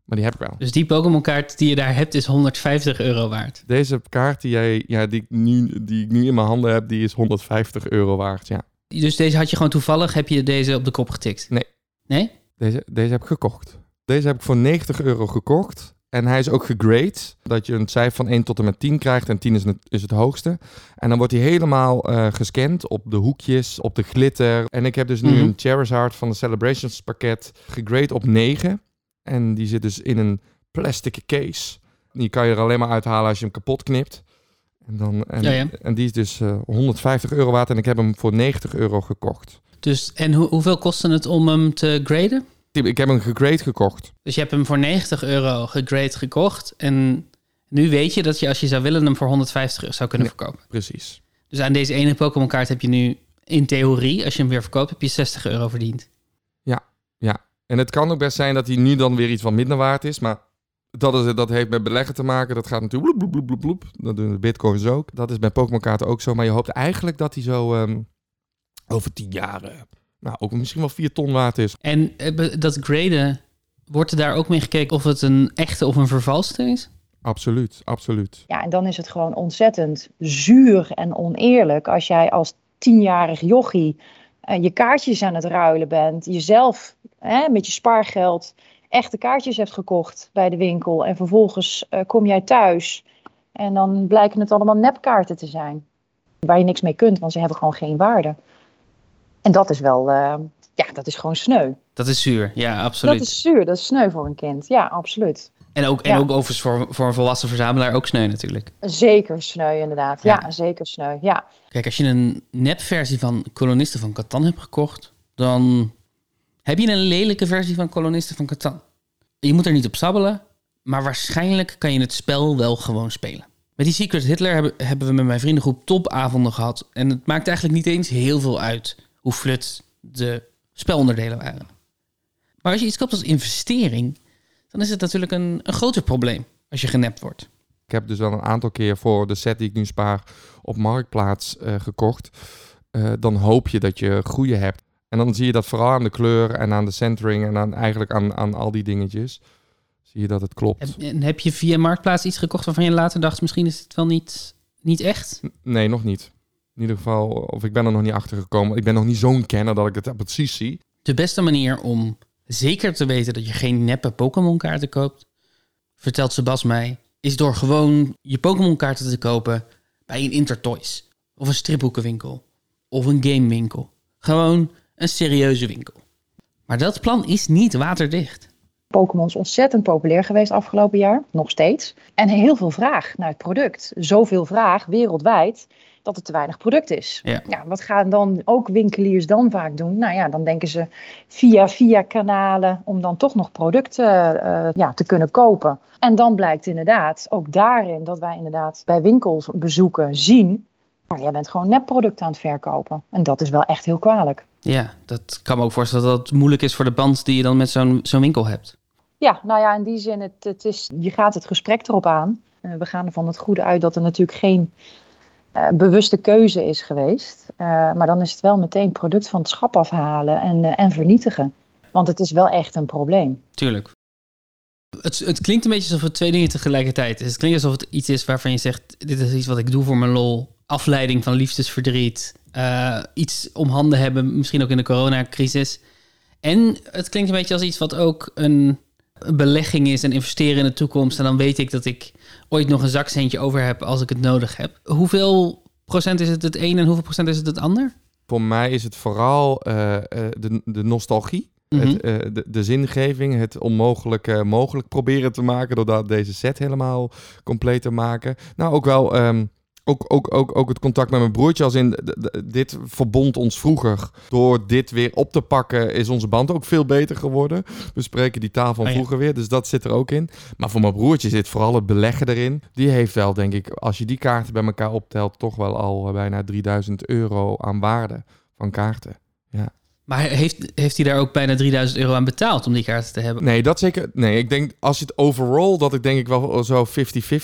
Maar die heb ik wel. Dus die Pokémon kaart die je daar hebt is 150 euro waard. Deze kaart die, jij, ja, die, ik nu, die ik nu in mijn handen heb, die is 150 euro waard, ja. Dus deze had je gewoon toevallig, heb je deze op de kop getikt? Nee. Nee? Deze, deze heb ik gekocht. Deze heb ik voor 90 euro gekocht. En hij is ook gegrade, dat je een cijfer van 1 tot en met 10 krijgt. En 10 is het, is het hoogste. En dan wordt hij helemaal eh, gescand op de hoekjes, op de glitter. En ik heb dus nu Mhm. een Charizard van de Celebrations pakket gegrade op 9. En die zit dus in een plastic case. Die kan je er alleen maar uithalen als je hem kapot knipt. En, dan, en, Ja, ja. en die is dus eh, 150 euro waard en ik heb hem voor 90 euro gekocht. Dus, en hoe- hoeveel kostte het om hem te graden? Ik, heb hem gegrade gekocht. Dus je hebt hem voor 90 euro gegrade gekocht. En nu weet je dat je als je zou willen hem voor 150 euro zou kunnen verkopen. Precies. Dus aan deze ene Pokémon kaart heb je nu in theorie, als je hem weer verkoopt, heb je 60 euro verdiend. Ja, ja. En het kan ook best zijn dat hij nu dan weer iets wat minder waard is. Maar dat, is, dat heeft met beleggen te maken. Dat gaat natuurlijk bloep, bloep, bloep, bloep, bloep. Dat doen de bitcoins ook. Dat is bij Pokémon kaarten ook zo. Maar je hoopt eigenlijk dat hij zo ehm, over 10 jaar... nou, ook misschien wel 4 ton waard is. En eh, dat graden, wordt er daar ook mee gekeken of het een echte of een vervalste is? Absoluut, absoluut. Ja, en dan is het gewoon ontzettend zuur en oneerlijk als jij als tienjarig jochie eh, je kaartjes aan het ruilen bent, jezelf hè, met je spaargeld echte kaartjes hebt gekocht bij de winkel en vervolgens eh, kom jij thuis en dan blijken het allemaal nepkaarten te zijn waar je niks mee kunt, want ze hebben gewoon geen waarde. En dat is wel, eh, ja, dat is gewoon sneu. Dat is zuur, ja, absoluut. Dat is zuur, dat is sneu voor een kind. Ja, absoluut. En ook, en Ja. ook overigens voor, voor een volwassen verzamelaar ook sneu natuurlijk. Zeker sneu, inderdaad. Ja, zeker sneu. Ja. Kijk, als je een nepversie van Kolonisten van Catan hebt gekocht, dan heb je een lelijke versie van Kolonisten van Catan. Je moet er niet op sabbelen, maar waarschijnlijk kan je het spel wel gewoon spelen. Met die Secret Hitler hebben, hebben we met mijn vriendengroep topavonden gehad. En het maakt eigenlijk niet eens heel veel uit hoe flut de spelonderdelen waren. Maar als je iets koopt als investering, dan is het natuurlijk een, een groter probleem als je genept wordt. Ik heb dus wel een aantal keer voor de set die ik nu spaar op Marktplaats eh, gekocht. Eh, dan hoop je dat je goede hebt. En dan zie je dat vooral aan de kleur en aan de centering en aan, eigenlijk aan, aan al die dingetjes. Zie je dat het klopt. En heb je via Marktplaats iets gekocht waarvan je later dacht, misschien is het wel niet, niet echt? Nee, nog niet. In ieder geval, of ik ben er nog niet achter gekomen. Ik ben nog niet zo'n kenner dat ik het precies zie. De beste manier om zeker te weten dat je geen neppe Pokémon kaarten koopt, vertelt Sebas mij, is door gewoon je Pokémon kaarten te kopen bij een Intertoys. Of een stripboekenwinkel. Of een gamewinkel. Gewoon een serieuze winkel. Maar dat plan is niet waterdicht. Pokémon is ontzettend populair geweest afgelopen jaar, nog steeds. En heel veel vraag naar het product. Zoveel vraag wereldwijd dat het te weinig product is. Ja. wat gaan dan ook winkeliers dan vaak doen? Nou ja, dan denken ze via via kanalen om dan toch nog producten eh, ja, te kunnen kopen. En dan blijkt inderdaad ook daarin dat wij inderdaad bij winkels bezoeken zien. Maar jij bent gewoon nepproducten aan het verkopen. En dat is wel echt heel kwalijk. Ja, dat kan me ook voorstellen dat het moeilijk is voor de band die je dan met zo'n zo'n winkel hebt. Ja, nou ja, in die zin, het, het is, je gaat het gesprek erop aan. Eh, we gaan ervan het goede uit dat er natuurlijk geen eh, bewuste keuze is geweest. Eh, maar dan is het wel meteen product van het schap afhalen en, eh, en vernietigen. Want het is wel echt een probleem. Tuurlijk. Het, het klinkt een beetje alsof het twee dingen tegelijkertijd is. Het klinkt alsof het iets is waarvan je zegt: dit is iets wat ik doe voor mijn lol. Afleiding van liefdesverdriet. iets om handen hebben, misschien ook in de coronacrisis. En het klinkt een beetje als iets wat ook een belegging is en investeren in de toekomst. En dan weet ik dat ik ooit nog een zakcentje over heb als ik het nodig heb. Hoeveel procent is het het een en hoeveel procent is het het ander? Voor mij is het vooral eh, eh, de, de nostalgie. Mhm. Het, eh, de, de zingeving, het onmogelijke mogelijk proberen te maken... doordat deze set helemaal compleet te maken. Nou, ook wel... ehm, ook, ook, ook, ook het contact met mijn broertje, als in dit verbond ons vroeger. Door dit weer op te pakken, is onze band ook veel beter geworden. We spreken die taal van Oh ja. vroeger weer, dus dat zit er ook in. Maar voor mijn broertje zit vooral het beleggen erin. Die heeft wel, denk ik, als je die kaarten bij elkaar optelt, toch wel al eh, bijna 3000 euro aan waarde van kaarten. Ja. Maar heeft, heeft hij daar ook bijna 3000 euro aan betaald om die kaarten te hebben? Nee, dat zeker. Nee, ik denk als je het overall, dat ik denk ik wel zo 50-50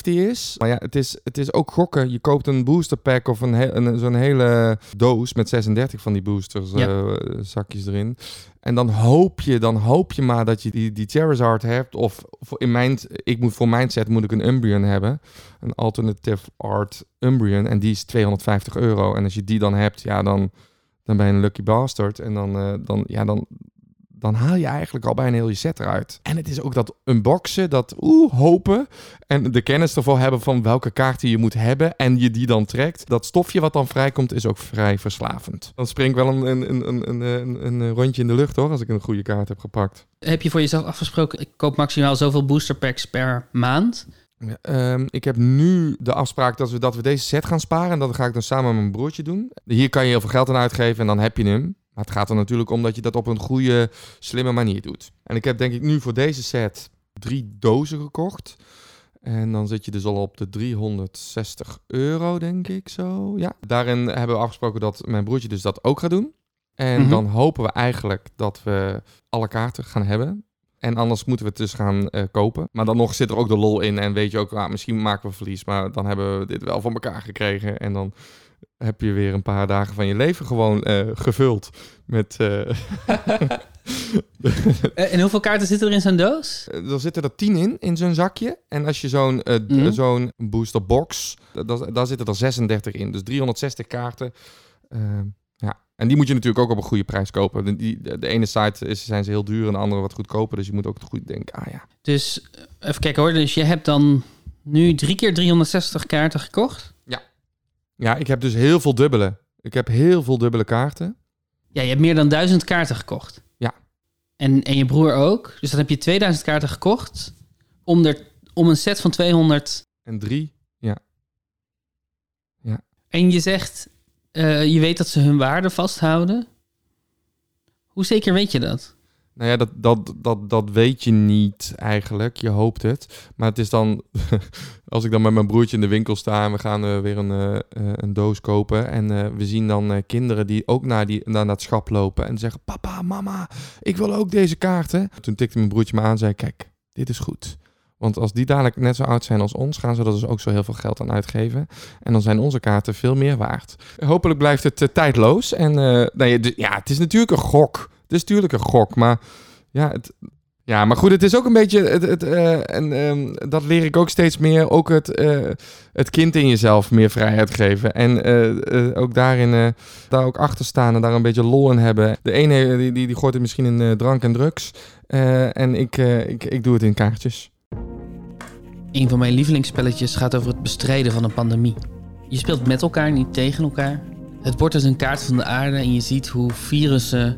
is. Maar ja, het is, het is ook gokken. Je koopt een booster pack of een, he- een zo'n hele doos met 36 van die boosters Ja. eh, zakjes erin. En dan hoop je, dan hoop je maar dat je die, die Charizard hebt. Of, of in mijn, ik moet voor mijn set moet ik een Umbreon hebben. Een alternative art Umbreon. En die is 250 euro. En als je die dan hebt, ja, dan, dan ben je een lucky bastard. En dan, eh, dan, ja, dan, dan haal je eigenlijk al bijna heel je set eruit. En het is ook dat unboxen, dat oeh, hopen. En de kennis ervoor hebben van welke kaarten je moet hebben. En je die dan trekt. Dat stofje wat dan vrijkomt is ook vrij verslavend. Dan spring ik wel een, een, een, een, een, een, een rondje in de lucht hoor, als ik een goede kaart heb gepakt. Heb je voor jezelf afgesproken, ik koop maximaal zoveel booster packs per maand? Ehm, ik heb nu de afspraak dat we, dat we deze set gaan sparen. En dat ga ik dan samen met mijn broertje doen. Hier kan je heel veel geld aan uitgeven en dan heb je hem. Maar het gaat er natuurlijk om dat je dat op een goede, slimme manier doet. En ik heb denk ik nu voor deze set drie dozen gekocht. En dan zit je dus al op de 360 euro, denk ik zo. Ja, daarin hebben we afgesproken dat mijn broertje dus dat ook gaat doen. En Mhm. dan hopen we eigenlijk dat we alle kaarten gaan hebben. En anders moeten we het dus gaan eh, kopen. Maar dan nog zit er ook de lol in. En weet je ook, ah, misschien maken we verlies. Maar dan hebben we dit wel voor elkaar gekregen. En dan heb je weer een paar dagen van je leven gewoon eh, gevuld met... eh, (laughs) En hoeveel kaarten zitten er in zo'n doos? Er zitten er tien in, in zo'n zakje. En als je zo'n Mhm. zo'n booster box, da- da- daar zitten er 36 in. Dus 360 kaarten. Ja. En die moet je natuurlijk ook op een goede prijs kopen. De, die, de, ene site is, zijn ze heel duur en de andere wat goedkoper. Dus je moet ook goed denken, ah ja. Dus eh, even kijken hoor. Dus je hebt dan nu drie keer 360 kaarten gekocht? Ja, ik heb dus heel veel dubbele. Ik heb heel veel dubbele kaarten. Ja, je hebt meer dan 1000 kaarten gekocht. Ja. En, en je broer ook. Dus dan heb je 2000 kaarten gekocht om, er, om een set van 200. En drie, ja. Ja. En je zegt, eh, je weet dat ze hun waarde vasthouden. Hoe zeker weet je dat? Nou ja, dat, dat, dat, dat weet je niet eigenlijk. Je hoopt het. Maar het is dan, (laughs) als ik dan met mijn broertje in de winkel sta en we gaan eh, weer een, eh, een doos kopen. En we zien dan kinderen die ook naar, die, naar dat schap lopen en zeggen: Papa, mama, ik wil ook deze kaarten. Toen tikte mijn broertje me aan en zei: Kijk, dit is goed. Want als die dadelijk net zo oud zijn als ons, gaan ze er dus ook zo heel veel geld aan uitgeven. En dan zijn onze kaarten veel meer waard. Hopelijk blijft het eh, tijdloos. En eh, nou ja, het is natuurlijk een gok. Het is natuurlijk een gok, maar ja, het, ja, maar goed, het is ook een beetje, het, het, eh, en ehm, dat leer ik ook steeds meer, ook het, het kind in jezelf meer vrijheid geven. En ook daarin, daar ook achter staan en daar een beetje lol in hebben. De ene die, die, die gooit het misschien in drank en drugs. en ik, ik, ik doe het in kaartjes. Een van mijn lievelingsspelletjes gaat over het bestrijden van een pandemie. Je speelt met elkaar, niet tegen elkaar. Het bord is een kaart van de aarde en je ziet hoe virussen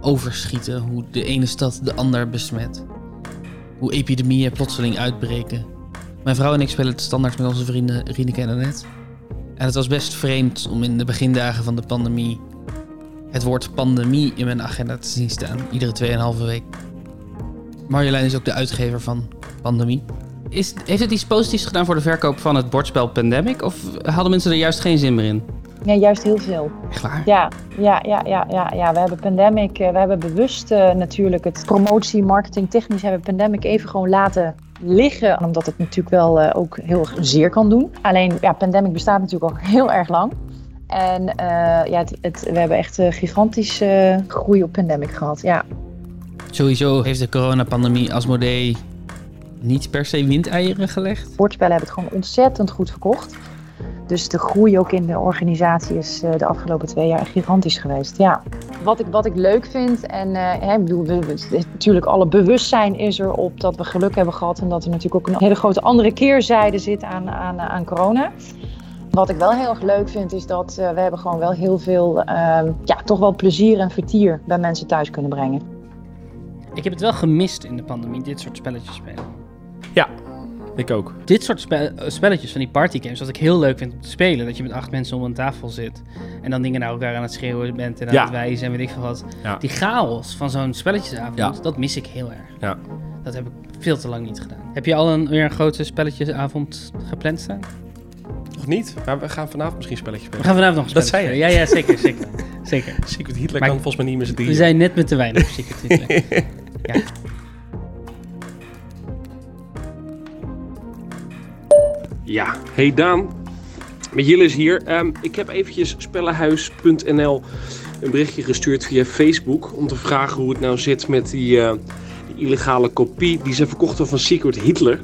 overschieten, hoe de ene stad de ander besmet. Hoe epidemieën plotseling uitbreken. Mijn vrouw en ik spelen het standaard met onze vrienden Rieneke en Annette. En het was best vreemd om in de begindagen van de pandemie het woord pandemie in mijn agenda te zien staan, iedere 2,5 week. Marjolein is ook de uitgever van Pandemie. Is, heeft het iets positiefs gedaan voor de verkoop van het bordspel Pandemic? Of hadden mensen er juist geen zin meer in? Ja, juist heel veel. Echt waar? Ja, ja, ja, ja, ja, ja. We hebben Pandemic, eh, we hebben bewust eh, natuurlijk het promotie, marketing, technisch hebben Pandemic even gewoon laten liggen. Omdat het natuurlijk wel eh, ook heel erg zeer kan doen. Alleen, ja, Pandemic bestaat natuurlijk al (laughs) heel erg lang. En eh, ja, het, het- we hebben echt eh, gigantische groei op Pandemic gehad, ja. Sowieso heeft de coronapandemie Asmodee niet per se windeieren gelegd. Bordspellen hebben het gewoon ontzettend goed verkocht. Dus de groei ook in de organisatie is eh, de afgelopen twee jaar gigantisch geweest. Ja. Wat, ik, wat ik leuk vind, en eh, hè, ik bedoel, we, we- natuurlijk alle bewustzijn is er op dat we geluk hebben gehad. En dat er natuurlijk ook een hele grote andere keerzijde zit aan, aan, aan corona. Wat ik wel heel erg leuk vind, is dat eh, we hebben gewoon wel heel veel, ehm, ja, toch wel plezier en vertier bij mensen thuis kunnen brengen. Ik heb het wel gemist in de pandemie, dit soort spelletjes spelen. Ja, ik ook. Dit soort spe- eh, spelletjes van die partygames, wat ik heel leuk vind om te spelen. Dat je met acht mensen om een tafel zit en dan dingen naar elkaar aan het schreeuwen bent en aan Ja. het wijzen en weet ik veel wat. Ja. Die chaos van zo'n spelletjesavond, Ja. dat mis ik heel erg. Ja. Dat heb ik veel te lang niet gedaan. Heb je al een, weer een grote spelletjesavond gepland staan? Nog niet? Maar we gaan vanavond misschien een spelletje spelen. We gaan vanavond nog een Dat spelletje zei je. Ja, ja, zeker, zeker. zeker. (laughs) Secret Hitler Maar kan volgens mij niet met z'n We drieën. zijn net met te weinig Secret Hitler. (laughs) ja. Ja, hey Daan. Met Jillis hier. Ehm, ik heb eventjes spellenhuis.nl een berichtje gestuurd via Facebook om te vragen hoe het nou zit met die, eh, illegale kopie die ze verkochten van Secret Hitler.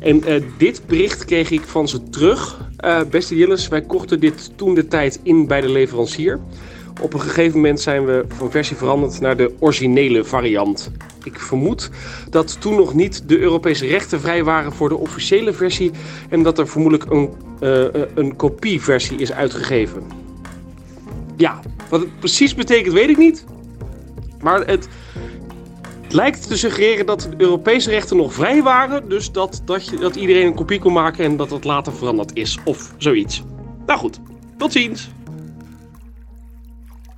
En eh, dit bericht kreeg ik van ze terug. Eh, beste Jillis, wij kochten dit toen de tijd in bij de leverancier. Op een gegeven moment zijn we van versie veranderd naar de originele variant. Ik vermoed dat toen nog niet de Europese rechten vrij waren voor de officiële versie en dat er vermoedelijk een, eh, eh, een kopieversie is uitgegeven. Ja, wat het precies betekent weet ik niet. Maar het lijkt te suggereren dat de Europese rechten nog vrij waren. Dus dat, dat, je, dat iedereen een kopie kon maken en dat het later veranderd is of zoiets. Nou goed, tot ziens.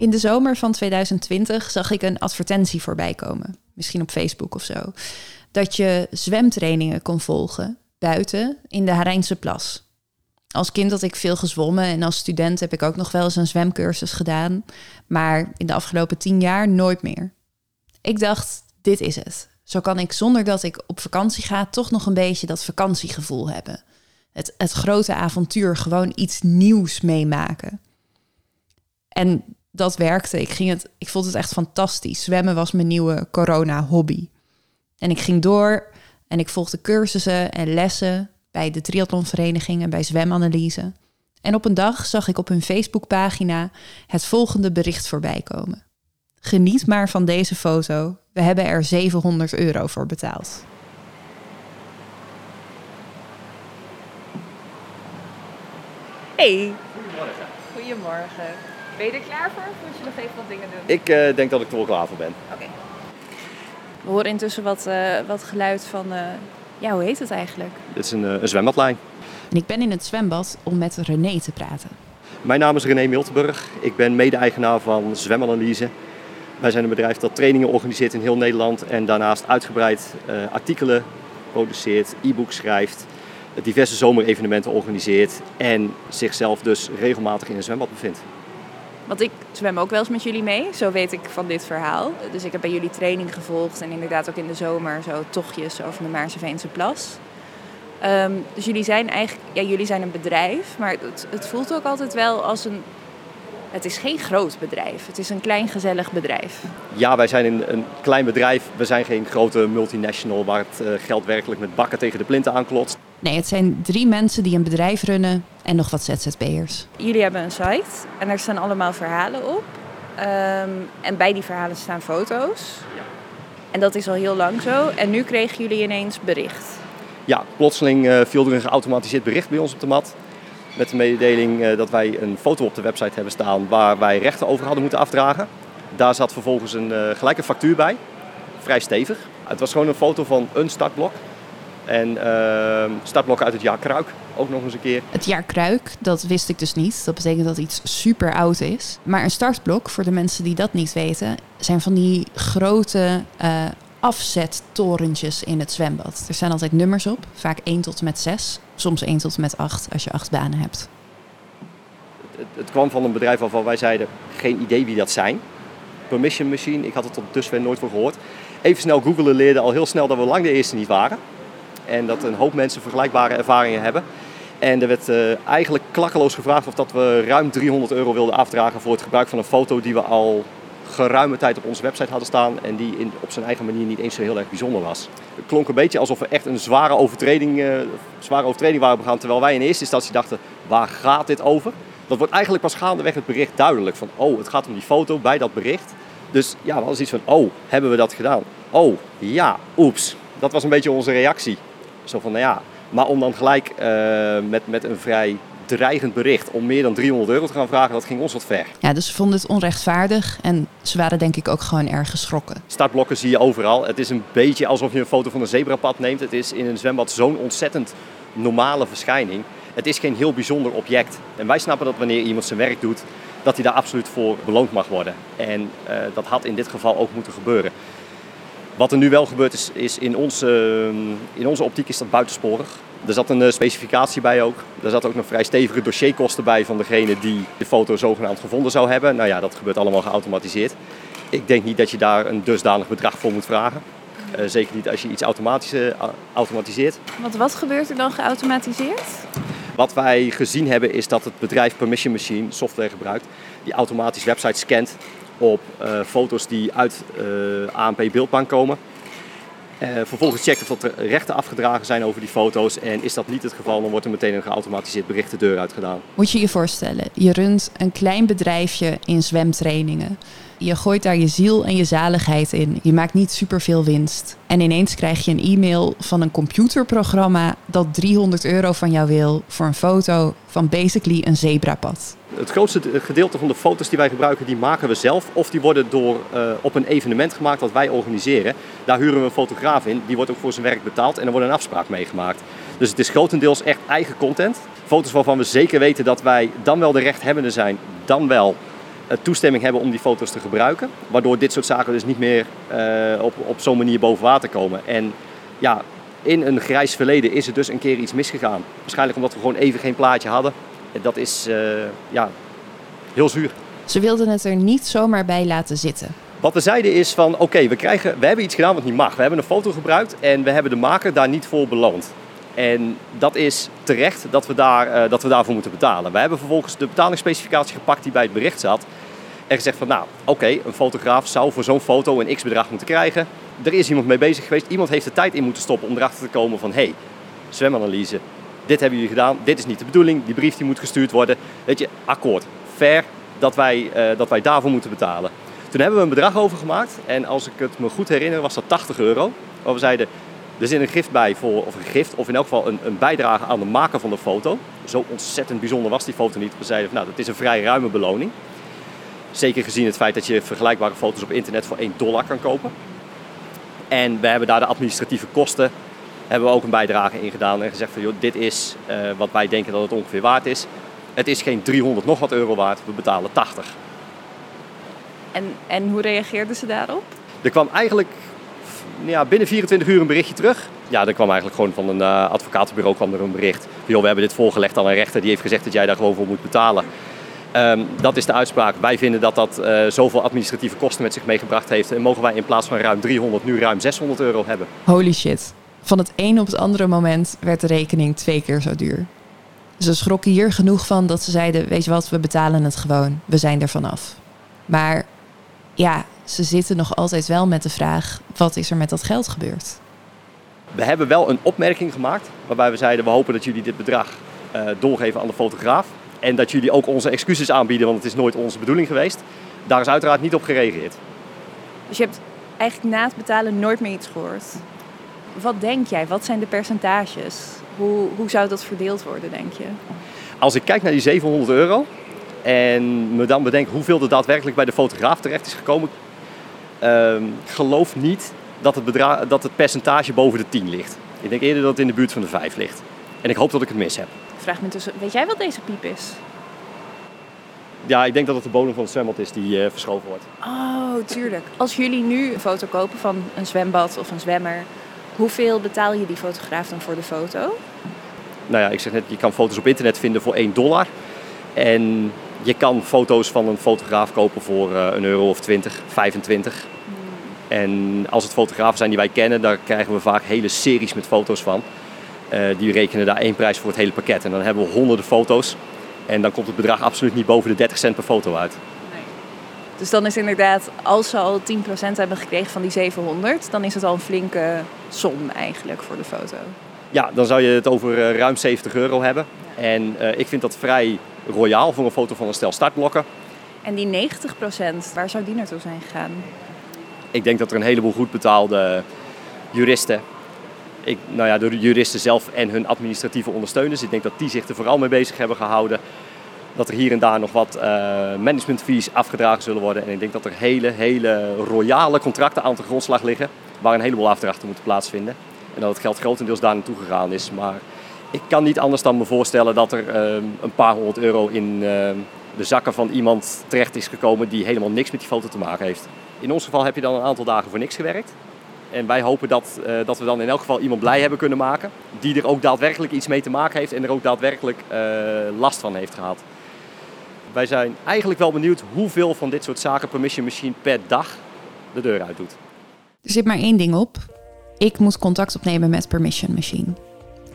In de zomer van 2020 zag ik een advertentie voorbij komen. Misschien op Facebook of zo. Dat je zwemtrainingen kon volgen buiten in de Harijnse plas. Als kind had ik veel gezwommen en als student heb ik ook nog wel eens een zwemcursus gedaan. Maar in de afgelopen tien jaar nooit meer. Ik dacht, dit is het. Zo kan ik zonder dat ik op vakantie ga toch nog een beetje dat vakantiegevoel hebben. Het, het grote avontuur, gewoon iets nieuws meemaken. En dat werkte. Ik, ging het, ik vond het echt fantastisch. Zwemmen was mijn nieuwe corona-hobby. En ik ging door en ik volgde cursussen en lessen bij de triathlonvereniging en bij zwemanalyse. En op een dag zag ik op hun Facebookpagina het volgende bericht voorbij komen. Geniet maar van deze foto. We hebben er 700 euro voor betaald. Hey. Goedemorgen. Goedemorgen. Ben je er klaar voor? Of moet je nog even wat dingen doen? Ik eh, denk dat ik er wel klaar voor ben. Oké. We horen intussen wat, eh, wat geluid van... eh, ja, hoe heet het eigenlijk? Dit is een, eh, een zwembadlijn. En ik ben in het zwembad om met René te praten. Mijn naam is René Miltenburg. Ik ben mede-eigenaar van Zwemanalyse. Wij zijn een bedrijf dat trainingen organiseert in heel Nederland en daarnaast uitgebreid eh, artikelen produceert, e-books schrijft, diverse zomerevenementen organiseert en zichzelf dus regelmatig in een zwembad bevindt. Want ik zwem ook wel eens met jullie mee, zo weet ik van dit verhaal. Dus ik heb bij jullie training gevolgd en inderdaad ook in de zomer zo tochtjes over de Maarseveense Plas. Ehm, dus jullie zijn eigenlijk, ja, jullie zijn een bedrijf, maar het, het voelt ook altijd wel als een. Het is geen groot bedrijf, het is een klein gezellig bedrijf. Ja, wij zijn een, een klein bedrijf. We zijn geen grote multinational waar het eh, geld werkelijk met bakken tegen de plinten aanklotst. Nee, het zijn drie mensen die een bedrijf runnen en nog wat ZZP'ers. Jullie hebben een site en daar staan allemaal verhalen op. Ehm, en bij die verhalen staan foto's. En dat is al heel lang zo. En nu kregen jullie ineens bericht. Ja, plotseling eh, viel er een geautomatiseerd bericht bij ons op de mat. Met de mededeling eh, dat wij een foto op de website hebben staan waar wij rechten over hadden moeten afdragen. Daar zat vervolgens een eh, gelijke factuur bij. Vrij stevig. Het was gewoon een foto van een startblok. En uh, startblok uit het jaar Kruik ook nog eens een keer. Het jaar Kruik, dat wist ik dus niet. Dat betekent dat iets super oud is. Maar een startblok, voor de mensen die dat niet weten, zijn van die grote uh, afzettorentjes in het zwembad. Er staan altijd nummers op, vaak 1 tot en met 6. Soms 1 tot en met 8 als je acht banen hebt. Het, het kwam van een bedrijf waarvan wij zeiden, geen idee wie dat zijn. Permission Machine, ik had er tot dusver nooit voor gehoord. Even snel googelen leerde al heel snel dat we lang de eerste niet waren. En dat een hoop mensen vergelijkbare ervaringen hebben. En er werd uh, eigenlijk klakkeloos gevraagd of dat we ruim 300 euro wilden afdragen voor het gebruik van een foto die we al geruime tijd op onze website hadden staan en die in, op zijn eigen manier niet eens zo heel erg bijzonder was. Het klonk een beetje alsof we echt een zware overtreding, uh, zware overtreding waren begaan, terwijl wij in eerste instantie dachten, waar gaat dit over? Dat wordt eigenlijk pas gaandeweg het bericht duidelijk van, oh, het gaat om die foto bij dat bericht. Dus ja, we hadden iets van, oh, hebben we dat gedaan? Oh, ja, oeps. Dat was een beetje onze reactie. Zo van, nou ja, maar om dan gelijk uh, met, met een vrij dreigend bericht om meer dan 300 euro te gaan vragen, dat ging ons wat ver. Ja, dus ze vonden het onrechtvaardig en ze waren denk ik ook gewoon erg geschrokken. Startblokken zie je overal. Het is een beetje alsof je een foto van een zebrapad neemt. Het is in een zwembad zo'n ontzettend normale verschijning. Het is geen heel bijzonder object. En wij snappen dat wanneer iemand zijn werk doet, dat hij daar absoluut voor beloond mag worden. En uh, dat had in dit geval ook moeten gebeuren. Wat er nu wel gebeurd is, is in onze, in onze optiek is dat buitensporig. Er zat een eh, specificatie bij ook. Er zat ook nog vrij stevige dossierkosten bij van degene die de foto zogenaamd gevonden zou hebben. Nou ja, dat gebeurt allemaal geautomatiseerd. Ik denk niet dat je daar een dusdanig bedrag voor moet vragen. Eh, zeker niet als je iets automatisch, eh, automatiseert. Want wat gebeurt er dan geautomatiseerd? Wat wij gezien hebben is dat het bedrijf Permission Machine software gebruikt die automatisch websites scant op eh, foto's die uit uh, ANP beeldbank komen. Uh, vervolgens checkt of er rechten afgedragen zijn over die foto's. En is dat niet het geval, dan wordt er meteen een geautomatiseerd bericht de deur uitgedaan. Moet je je voorstellen, je runt een klein bedrijfje in zwemtrainingen. Je gooit daar je ziel en je zaligheid in. Je maakt niet superveel winst. En ineens krijg je een e-mail van een computerprogramma dat 300 euro van jou wil voor een foto van basically een zebrapad. Het grootste gedeelte van de foto's die wij gebruiken, die maken we zelf. Of die worden door, uh, op een evenement gemaakt dat wij organiseren. Daar huren we een fotograaf in. Die wordt ook voor zijn werk betaald en er wordt een afspraak meegemaakt. Dus het is grotendeels echt eigen content. Foto's waarvan we zeker weten dat wij dan wel de rechthebbende zijn, dan wel toestemming hebben om die foto's te gebruiken. Waardoor dit soort zaken dus niet meer uh, op, op zo'n manier boven water komen. En ja, in een grijs verleden is er dus een keer iets misgegaan. Waarschijnlijk omdat we gewoon even geen plaatje hadden. Dat is uh, ja, heel zuur. Ze wilden het er niet zomaar bij laten zitten. Wat we zeiden is van oké, we we, we hebben iets gedaan wat niet mag. We hebben een foto gebruikt en we hebben de maker daar niet voor beloond. En dat is terecht dat we, daar, uh, dat we daarvoor moeten betalen. We hebben vervolgens de betalingsspecificatie gepakt die bij het bericht zat. En gezegd van nou, oké, een fotograaf zou voor zo'n foto een x-bedrag moeten krijgen. Er is iemand mee bezig geweest. Iemand heeft de tijd in moeten stoppen om erachter te komen van... hé, hey, zwemanalyse, dit hebben jullie gedaan. Dit is niet de bedoeling. Die brief die moet gestuurd worden. Weet je, akkoord. Fair dat wij, uh, dat wij daarvoor moeten betalen. Toen hebben we een bedrag overgemaakt. En als ik het me goed herinner was dat 80 euro. Waar we zeiden, er zit een gift bij, voor, of een gift, of in elk geval een, een bijdrage aan de maker van de foto. Zo ontzettend bijzonder was die foto niet. We zeiden, nou, dat is een vrij ruime beloning. Zeker gezien het feit dat je vergelijkbare foto's op internet voor 1 dollar kan kopen. En we hebben daar de administratieve kosten hebben we ook een bijdrage in gedaan en gezegd van joh, dit is uh, wat wij denken dat het ongeveer waard is. Het is geen 300 nog wat euro waard, we betalen 80. En, en hoe reageerden ze daarop? Er kwam eigenlijk ja, binnen 24 uur een berichtje terug. Ja, er kwam eigenlijk gewoon van een uh, advocatenbureau kwam er een bericht. Joh, we hebben dit voorgelegd aan een rechter, die heeft gezegd dat jij daar gewoon voor moet betalen. Um, dat is de uitspraak. Wij vinden dat dat uh, zoveel administratieve kosten met zich meegebracht heeft. En mogen wij in plaats van ruim 300 nu ruim 600 euro hebben. Holy shit. Van het een op het andere moment werd de rekening twee keer zo duur. Ze schrokken hier genoeg van dat ze zeiden: Weet je wat, we betalen het gewoon. We zijn er vanaf. Maar ja, ze zitten nog altijd wel met de vraag: wat is er met dat geld gebeurd? We hebben wel een opmerking gemaakt waarbij we zeiden: we hopen dat jullie dit bedrag uh, doorgeven aan de fotograaf. En dat jullie ook onze excuses aanbieden, want het is nooit onze bedoeling geweest. Daar is uiteraard niet op gereageerd. Dus je hebt eigenlijk na het betalen nooit meer iets gehoord. Wat denk jij? Wat zijn de percentages? Hoe, hoe zou dat verdeeld worden, denk je? Als ik kijk naar die 700 euro en me dan bedenk hoeveel er daadwerkelijk bij de fotograaf terecht is gekomen, uh, geloof niet dat het, dat het percentage boven de 10 ligt. Ik denk eerder dat het in de buurt van de 5 ligt. En ik hoop dat ik het mis heb. Vraag me tussen, weet jij wat deze piep is? Ja, ik denk dat het de bodem van het zwembad is die uh, verschoven wordt. Oh, tuurlijk. Als jullie nu een foto kopen van een zwembad of een zwemmer, hoeveel betaal je die fotograaf dan voor de foto? Nou ja, ik zeg net, je kan foto's op internet vinden voor 1 dollar. En je kan foto's van een fotograaf kopen voor uh, een euro of 20, 25. Hmm. En als het fotografen zijn die wij kennen, daar krijgen we vaak hele series met foto's van. Uh, die rekenen daar één prijs voor het hele pakket. En dan hebben we honderden foto's. En dan komt het bedrag absoluut niet boven de 30 cent per foto uit. Nee. Dus dan is inderdaad, als ze al 10% hebben gekregen van die 700, dan is het al een flinke som eigenlijk voor de foto. Ja, dan zou je het over uh, ruim 70 euro hebben. En uh, ik vind dat vrij royaal voor een foto van een stel startblokken. En die 90%, waar zou die naartoe zijn gegaan? Ik denk dat er een heleboel goed betaalde juristen ik, nou ja, de juristen zelf en hun administratieve ondersteuners. Ik denk dat die zich er vooral mee bezig hebben gehouden. Dat er hier en daar nog wat uh, managementfees afgedragen zullen worden. En ik denk dat er hele, hele royale contracten aan de grondslag liggen. Waar een heleboel afdrachten moeten plaatsvinden. En dat het geld grotendeels daar naartoe gegaan is. Maar ik kan niet anders dan me voorstellen dat er uh, een paar honderd euro in uh, de zakken van iemand terecht is gekomen die helemaal niks met die foto te maken heeft. In ons geval heb je dan een aantal dagen voor niks gewerkt. En wij hopen dat, uh, dat we dan in elk geval iemand blij hebben kunnen maken. Die er ook daadwerkelijk iets mee te maken heeft en er ook daadwerkelijk uh, last van heeft gehad. Wij zijn eigenlijk wel benieuwd hoeveel van dit soort zaken Permission Machine per dag de deur uit doet. Er zit maar één ding op. Ik moet contact opnemen met Permission Machine.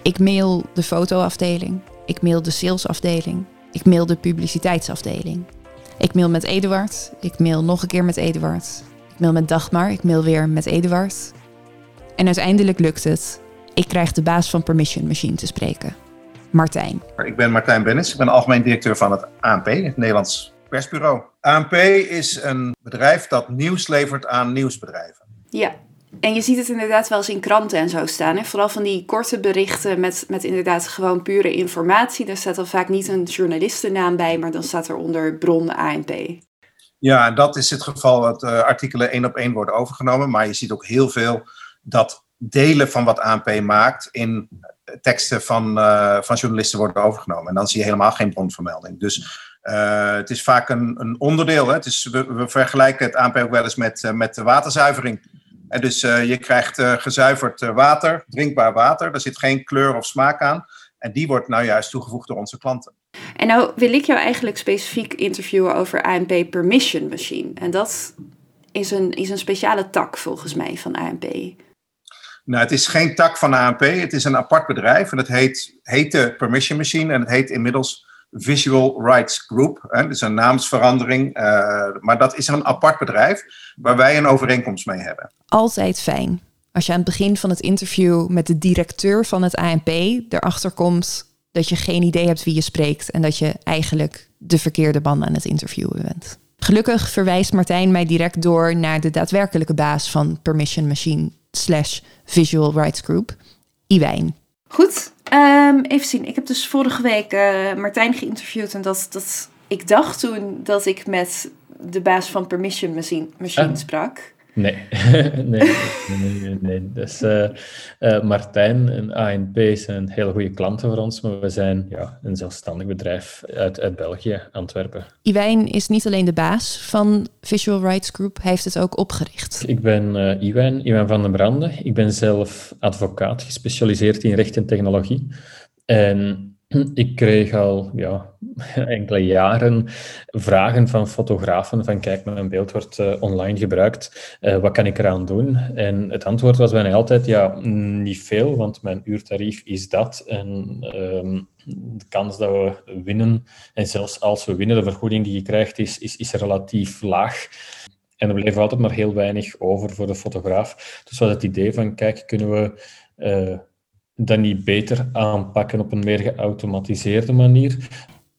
Ik mail de fotoafdeling. Ik mail de salesafdeling. Ik mail de publiciteitsafdeling. Ik mail met Eduard. Ik mail nog een keer met Eduard. Ik mail met Dagmar. Ik mail weer met Eduard. En uiteindelijk lukt het. Ik krijg de baas van Permission Machine te spreken. Martijn. Ik ben Martijn Bennis. Ik ben algemeen directeur van het ANP, het Nederlands Persbureau. ANP is een bedrijf dat nieuws levert aan nieuwsbedrijven. Ja, en je ziet het inderdaad wel eens in kranten en zo staan. Hè? Vooral van die korte berichten met, met inderdaad gewoon pure informatie. Daar staat dan vaak niet een journalistennaam bij, maar dan staat er onder bron ANP. Ja, dat is het geval dat uh, artikelen één op één worden overgenomen. Maar je ziet ook heel veel dat delen van wat ANP maakt in teksten van, uh, van journalisten worden overgenomen. En dan zie je helemaal geen bronvermelding. Dus het is vaak een, een onderdeel. Hè? Het is, we, vergelijken het ANP ook wel eens met, met de waterzuivering. En dus je krijgt gezuiverd water, drinkbaar water. Daar zit geen kleur of smaak aan. En die wordt nou juist toegevoegd door onze klanten. En nou wil ik jou eigenlijk specifiek interviewen over ANP Permission Machine. En dat is een, is een speciale tak volgens mij van ANP. Nou, het is geen tak van ANP. Het is een apart bedrijf. En het heet, heette Permission Machine. En het heet inmiddels Visual Rights Group. Hè. Dat is een naamsverandering. Uh, maar dat is een apart bedrijf waar wij een overeenkomst mee hebben. Altijd fijn. Als je aan het begin van het interview met de directeur van het ANP erachter komt dat je geen idee hebt wie je spreekt en dat je eigenlijk de verkeerde man aan het interviewen bent. Gelukkig verwijst Martijn mij direct door naar de daadwerkelijke baas van Permission Machine slash Visual Rights Group, Iwijn. Goed, um, even zien. Ik heb dus vorige week uh, Martijn geïnterviewd en dat, dat ik dacht toen dat ik met de baas van Permission Machine, machine ah. sprak. (laughs) Nee, nee, nee, nee. Dus uh, uh, Martijn en ANP zijn heel goede klanten voor ons, maar we zijn ja, een zelfstandig bedrijf uit, uit België, Antwerpen. Iwijn is niet alleen de baas van Visual Rights Group, hij heeft het ook opgericht. Ik ben uh, Iwijn, Iwijn van den Branden. Ik ben zelf advocaat, gespecialiseerd in recht en technologie. En ik kreeg al ja, (laughs) enkele jaren vragen van fotografen van kijk, mijn beeld wordt uh, online gebruikt, uh, wat kan ik eraan doen? En het antwoord was bijna altijd ja, niet veel, want mijn uurtarief is dat en um, de kans dat we winnen, en zelfs als we winnen, de vergoeding die je krijgt is, is, relatief laag. En er bleef altijd maar heel weinig over voor de fotograaf. Dus was het idee van kijk, kunnen we... Uh, dat niet beter aanpakken op een meer geautomatiseerde manier.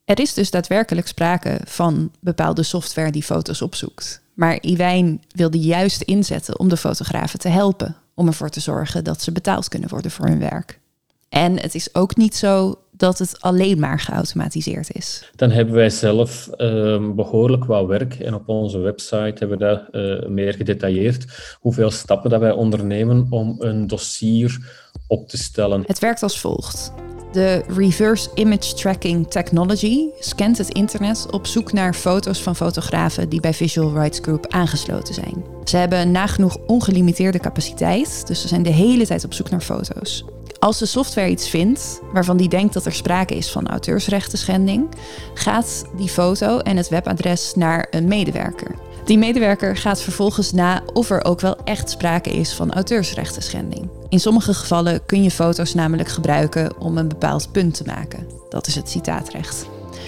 Er is dus daadwerkelijk sprake van bepaalde software die foto's opzoekt. Maar Iwijn wilde juist inzetten om de fotografen te helpen, om ervoor te zorgen dat ze betaald kunnen worden voor hun werk. En het is ook niet zo dat het alleen maar geautomatiseerd is. Dan hebben wij zelf uh, behoorlijk wat werk en op onze website hebben we dat uh, meer gedetailleerd. Hoeveel stappen dat wij ondernemen om een dossier op te stellen. Het werkt als volgt. De Reverse Image Tracking Technology scant het internet op zoek naar foto's van fotografen die bij Visual Rights Group aangesloten zijn. Ze hebben nagenoeg ongelimiteerde capaciteit, dus ze zijn de hele tijd op zoek naar foto's. Als de software iets vindt waarvan die denkt dat er sprake is van auteursrechten schending, gaat die foto en het webadres naar een medewerker. Die medewerker gaat vervolgens na of er ook wel echt sprake is van auteursrechten schending. In sommige gevallen kun je foto's namelijk gebruiken om een bepaald punt te maken. Dat is het citaatrecht.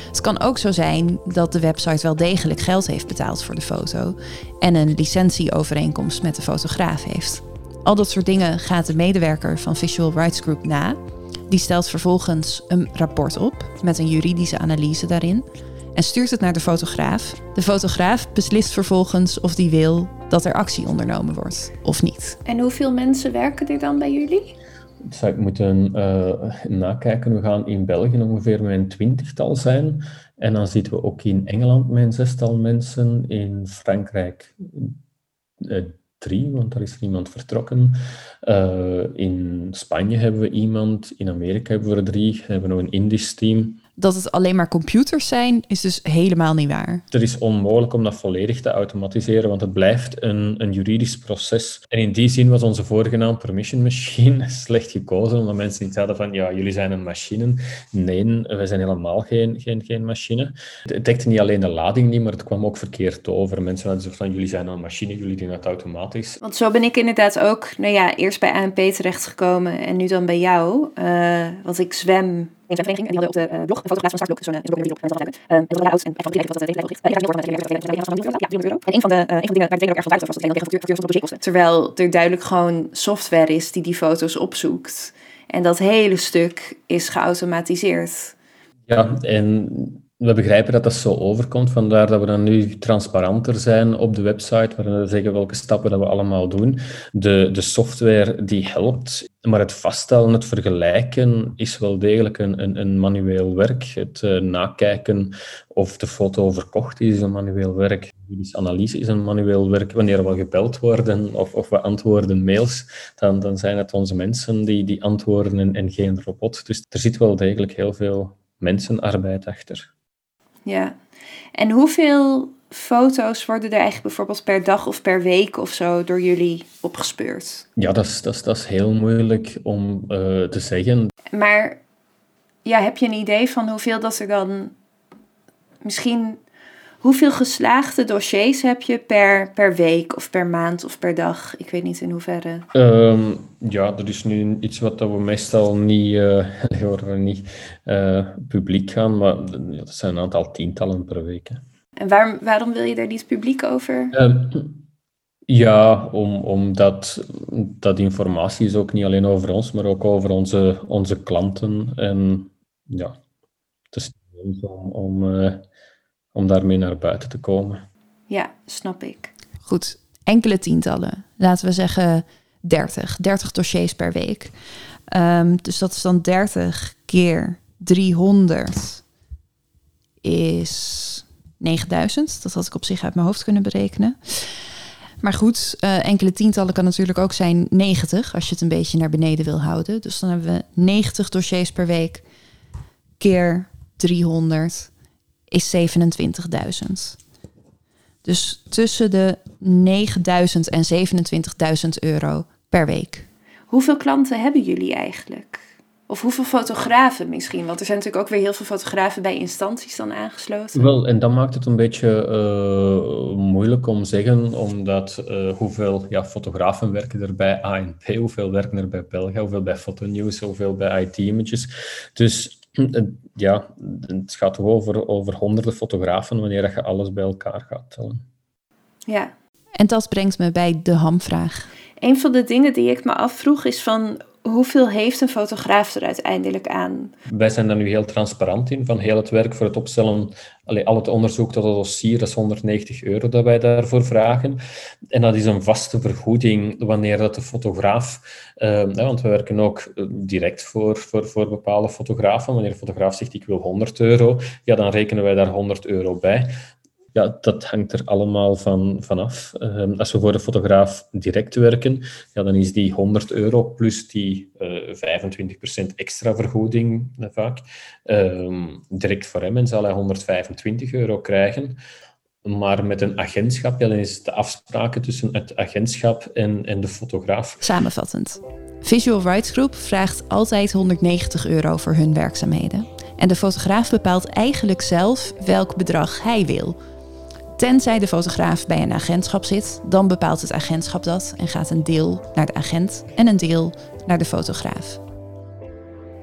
Het kan ook zo zijn dat de website wel degelijk geld heeft betaald voor de foto en een licentieovereenkomst met de fotograaf heeft. Al dat soort dingen gaat de medewerker van Visual Rights Group na. Die stelt vervolgens een rapport op met een juridische analyse daarin en stuurt het naar de fotograaf. De fotograaf beslist vervolgens of die wil dat er actie ondernomen wordt of niet. En hoeveel mensen werken er dan bij jullie? Dat zou ik moeten uh, nakijken. We gaan in België ongeveer met een twintigtal zijn. En dan zitten we ook in Engeland met een zestal mensen. In Frankrijk uh, drie, want daar is niemand vertrokken. Uh, in Spanje hebben we iemand. In Amerika hebben we er drie. We hebben nog een Indisch team. Dat het alleen maar computers zijn, is dus helemaal niet waar. Het is onmogelijk om dat volledig te automatiseren, want het blijft een, een juridisch proces. En in die zin was onze vorige naam Permission Machine (laughs) slecht gekozen, omdat mensen niet hadden van, ja, jullie zijn een machine. Nee, wij zijn helemaal geen, geen, geen machine. Het dekte niet alleen de lading niet, maar het kwam ook verkeerd over. Mensen hadden zo van, jullie zijn een machine, jullie doen dat automatisch. Want zo ben ik inderdaad ook, nou ja, eerst bij ANP terechtgekomen en nu dan bij jou. Uh, want ik zwem in zijn vereniging. En die op de uh, blog een fotograaf van Startblog, zo'n uh, die mensen hebben. Um, en dat was en van regel ja, 300 euro. En een van de, uh, een van de dingen waar erg van dat. Terwijl er duidelijk gewoon software is die die foto's opzoekt. En dat hele stuk is geautomatiseerd. Ja, en we begrijpen dat dat zo overkomt, vandaar dat we dan nu transparanter zijn op de website, waarin we zeggen welke stappen dat we allemaal doen. De, de software die helpt, maar het vaststellen, het vergelijken is wel degelijk een, een, een manueel werk. Het uh, nakijken of de foto verkocht is, is een manueel werk. Juridische analyse is een manueel werk. Wanneer we gebeld worden of, of we antwoorden mails, dan, dan zijn het onze mensen die, die antwoorden en, en geen robot. Dus er zit wel degelijk heel veel mensenarbeid achter. Ja. En hoeveel foto's worden er eigenlijk bijvoorbeeld per dag of per week of zo door jullie opgespeurd? Ja, dat is, dat is, dat is heel moeilijk om uh, te zeggen. Maar ja, heb je een idee van hoeveel dat er dan misschien Hoeveel geslaagde dossiers heb je per, per week of per maand of per dag? Ik weet niet in hoeverre. Um, ja, dat is nu iets wat we meestal niet, (laughs) uh, we niet uh, publiek gaan, maar dat zijn een aantal tientallen per week. Hè. En waar, waarom wil je daar niet publiek over? Um, ja, om, omdat dat informatie is ook niet alleen over ons, maar ook over onze, onze klanten. En ja, het is om, om uh, om daarmee naar buiten te komen. Ja, snap ik. Goed, enkele tientallen. Laten we zeggen 30. 30 dossiers per week. Um, dus dat is dan 30 keer 300 is 9000. Dat had ik op zich uit mijn hoofd kunnen berekenen. Maar goed, uh, enkele tientallen kan natuurlijk ook zijn 90 als je het een beetje naar beneden wil houden. Dus dan hebben we 90 dossiers per week keer 300 is 27.000. Dus tussen de 9.000 en 27.000 euro per week. Hoeveel klanten hebben jullie eigenlijk? Of hoeveel fotografen misschien? Want er zijn natuurlijk ook weer heel veel fotografen bij instanties dan aangesloten. Wel, en dat maakt het een beetje uh, moeilijk om te zeggen, omdat uh, hoeveel ja, fotografen werken er bij ANP, hoeveel werken er bij Belga, hoeveel bij Fotonews, hoeveel bij IT Images. Dus (clears throat) ja, het gaat toch over, over honderden fotografen wanneer je alles bij elkaar gaat tellen. Ja. En dat brengt me bij de hamvraag. Een van de dingen die ik me afvroeg is van hoeveel heeft een fotograaf er uiteindelijk aan? Wij zijn daar nu heel transparant in. Van heel het werk voor het opstellen, allee, al het onderzoek tot het dossier, dat is 190 euro dat wij daarvoor vragen. En dat is een vaste vergoeding wanneer dat de fotograaf, uh, want we werken ook eh, direct voor, voor, voor bepaalde fotografen. Wanneer de fotograaf zegt ik wil 100 euro, ja, dan rekenen wij daar 100 euro bij. Ja, dat hangt er allemaal van, vanaf. Um, als we voor de fotograaf direct werken, ja, dan is die 100 euro plus die uh, eh, 25% extra vergoeding uh, vaak um, direct voor hem en zal hij 125 euro krijgen. Maar met een agentschap, ja, dan is de afspraken tussen het agentschap en, en de fotograaf. Samenvattend. Visual Rights Group vraagt altijd 190 euro voor hun werkzaamheden. En de fotograaf bepaalt eigenlijk zelf welk bedrag hij wil. Tenzij de fotograaf bij een agentschap zit, dan bepaalt het agentschap dat en gaat een deel naar de agent en een deel naar de fotograaf.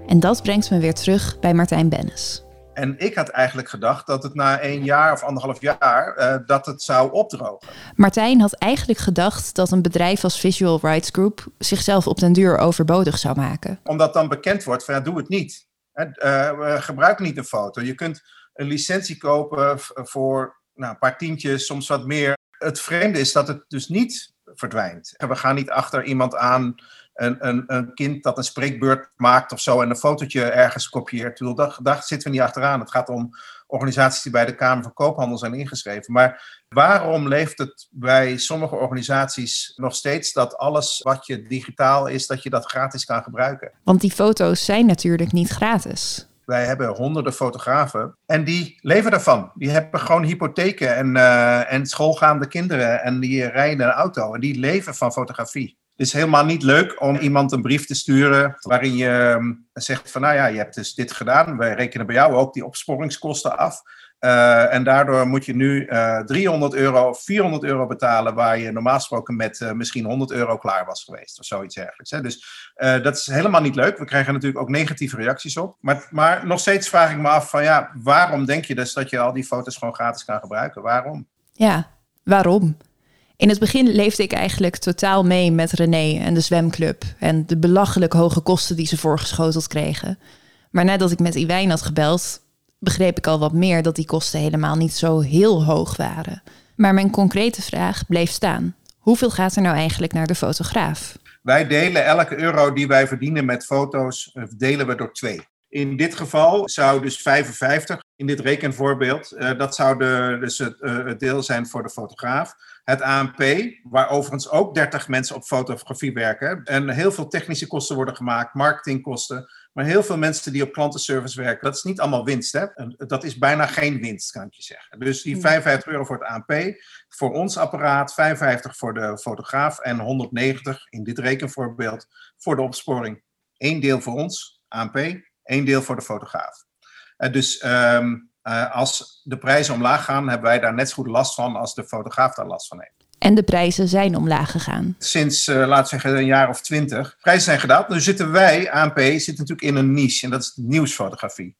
En dat brengt me weer terug bij Martijn Bennis. En ik had eigenlijk gedacht dat het na één jaar of anderhalf jaar uh, dat het zou opdrogen. Martijn had eigenlijk gedacht dat een bedrijf als Visual Rights Group zichzelf op den duur overbodig zou maken. Omdat dan bekend wordt van ja, doe het niet. Uh, gebruik niet een foto. Je kunt een licentie kopen voor nou, een paar tientjes, soms wat meer. Het vreemde is dat het dus niet verdwijnt. We gaan niet achter iemand aan, een, een, een kind dat een spreekbeurt maakt of zo en een fotootje ergens kopieert. Daar, daar zitten we niet achteraan. Het gaat om organisaties die bij de Kamer van Koophandel zijn ingeschreven. Maar waarom leeft het bij sommige organisaties nog steeds dat alles wat je digitaal is, dat je dat gratis kan gebruiken? Want die foto's zijn natuurlijk niet gratis. Wij hebben honderden fotografen en die leven ervan. Die hebben gewoon hypotheken en, uh, en schoolgaande kinderen en die rijden een auto en die leven van fotografie. Het is helemaal niet leuk om iemand een brief te sturen waarin je ehm, zegt van nou ja, je hebt dus dit gedaan. Wij rekenen bij jou ook die opsporingskosten af. Uh, en daardoor moet je nu uh, 300 euro of 400 euro betalen, waar je normaal gesproken met uh, misschien 100 euro klaar was geweest of zoiets. Hè. Dus dat is helemaal niet leuk. We krijgen natuurlijk ook negatieve reacties op. Maar, maar nog steeds vraag ik me af van ja, waarom denk je dus dat je al die foto's gewoon gratis kan gebruiken? Waarom? Ja, waarom? In het begin leefde ik eigenlijk totaal mee met René en de zwemclub en de belachelijk hoge kosten die ze voorgeschoteld kregen. Maar nadat ik met Iwijn had gebeld, begreep ik al wat meer dat die kosten helemaal niet zo heel hoog waren. Maar mijn concrete vraag bleef staan. Hoeveel gaat er nou eigenlijk naar de fotograaf? Wij delen elke euro die wij verdienen met foto's, eh, delen we door twee. In dit geval zou dus 55, in dit rekenvoorbeeld, uh, dat zou de, dus het, uh, het deel zijn voor de fotograaf. Het ANP, waar overigens ook 30 mensen op fotografie werken. En heel veel technische kosten worden gemaakt, marketingkosten. Maar heel veel mensen die op klantenservice werken, dat is niet allemaal winst. Hè? Dat is bijna geen winst, kan ik je zeggen. Dus die 55 euro voor het ANP, voor ons apparaat, 55 voor de fotograaf en 190 in dit rekenvoorbeeld voor de opsporing. Eén deel voor ons, ANP, één deel voor de fotograaf. dus um, uh, als de prijzen omlaag gaan, hebben wij daar net zo goed last van als de fotograaf daar last van heeft. En de prijzen zijn omlaag gegaan. Sinds, uh, we zeggen, een jaar of twintig. Prijzen zijn gedaald. Nu zitten wij, ANP, zitten natuurlijk in een niche. En dat is nieuwsfotografie.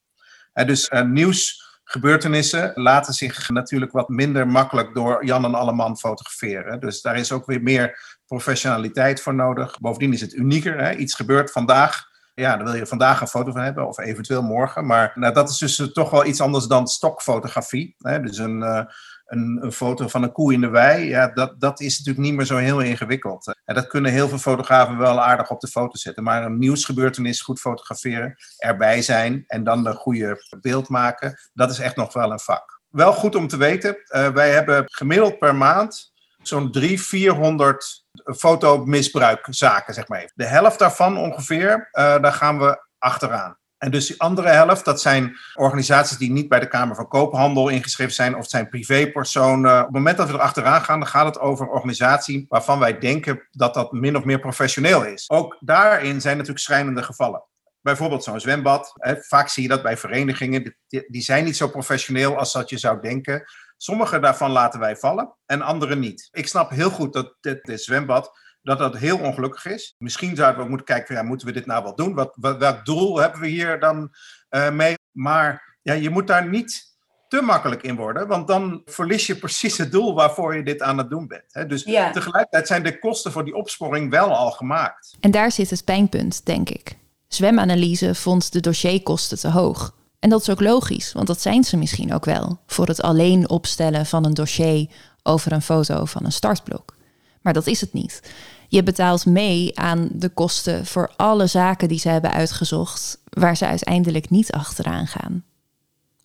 Uh, dus nieuwsgebeurtenissen laten zich natuurlijk wat minder makkelijk door Jan en Alleman fotograferen. Dus daar is ook weer meer professionaliteit voor nodig. Bovendien is het unieker. Hè? Iets gebeurt vandaag ja, dan wil je vandaag een foto van hebben, of eventueel morgen. Maar nou, dat is dus toch wel iets anders dan stokfotografie. Hè? Dus een, een, foto van een koe in de wei, ja, dat, dat is natuurlijk niet meer zo heel ingewikkeld. En dat kunnen heel veel fotografen wel aardig op de foto zetten. Maar een nieuwsgebeurtenis goed fotograferen, erbij zijn en dan een goede beeld maken, dat is echt nog wel een vak. Wel goed om te weten, uh, wij hebben gemiddeld per maand zo'n 300, 400 fotomisbruikzaken, zeg maar. De helft daarvan ongeveer, uh, daar gaan we achteraan. En dus die andere helft, dat zijn organisaties die niet bij de Kamer van Koophandel ingeschreven zijn, of het zijn privépersonen. Op het moment dat we er achteraan gaan, dan gaat het over een organisatie waarvan wij denken dat dat min of meer professioneel is. Ook daarin zijn natuurlijk schrijnende gevallen. Bijvoorbeeld zo'n zwembad. Vaak zie je dat bij verenigingen. Die, die zijn niet zo professioneel als dat je zou denken. Sommige daarvan laten wij vallen en andere niet. Ik snap heel goed dat dit, dit zwembad dat dat heel ongelukkig is. Misschien zouden we moeten kijken, ja, moeten we dit nou wel doen? Wat, wat, welk doel hebben we hier dan uh, mee? Maar ja, je moet daar niet te makkelijk in worden, want dan verlies je precies het doel waarvoor je dit aan het doen bent. Hè? Dus ja. tegelijkertijd zijn de kosten voor die opsporing wel al gemaakt. En daar zit het pijnpunt, denk ik. Zwemanalyse vond de dossierkosten te hoog. En dat is ook logisch, want dat zijn ze misschien ook wel voor het alleen opstellen van een dossier over een foto van een startblok. Maar dat is het niet. Je betaalt mee aan de kosten voor alle zaken die ze hebben uitgezocht, waar ze uiteindelijk niet achteraan gaan.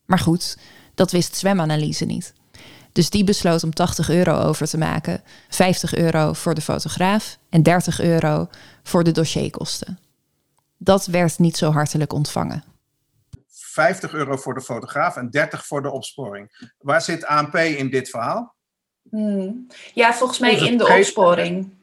Maar goed, dat wist zwemanalyse niet. Dus die besloot om 80 euro over te maken, 50 euro voor de fotograaf en 30 euro voor de dossierkosten. Dat werd niet zo hartelijk ontvangen. 50 euro voor de fotograaf en 30 voor de opsporing. Waar zit ANP in dit verhaal? Hmm. Ja, volgens mij in de opsporing.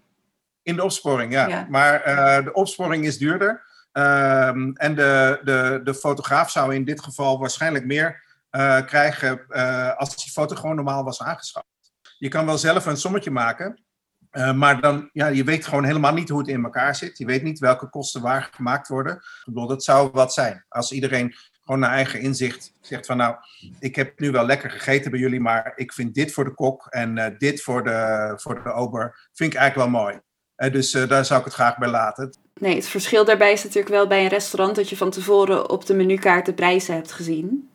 In de opsporing, ja. ja. Maar uh, de opsporing is duurder. Um, en de, de, de fotograaf zou in dit geval waarschijnlijk meer uh, krijgen uh, als die foto gewoon normaal was aangeschaft. Je kan wel zelf een sommetje maken, maar dan, ja, je weet gewoon helemaal niet hoe het in elkaar zit. Je weet niet welke kosten waar gemaakt worden. Ik bedoel, dat zou wat zijn. Als iedereen gewoon naar eigen inzicht zegt van nou, ik heb nu wel lekker gegeten bij jullie, maar ik vind dit voor de kok en dit voor de, voor de ober, vind ik eigenlijk wel mooi. Dus uh, daar zou ik het graag bij laten. Nee, het verschil daarbij is natuurlijk wel bij een restaurant dat je van tevoren op de menukaart de prijzen hebt gezien.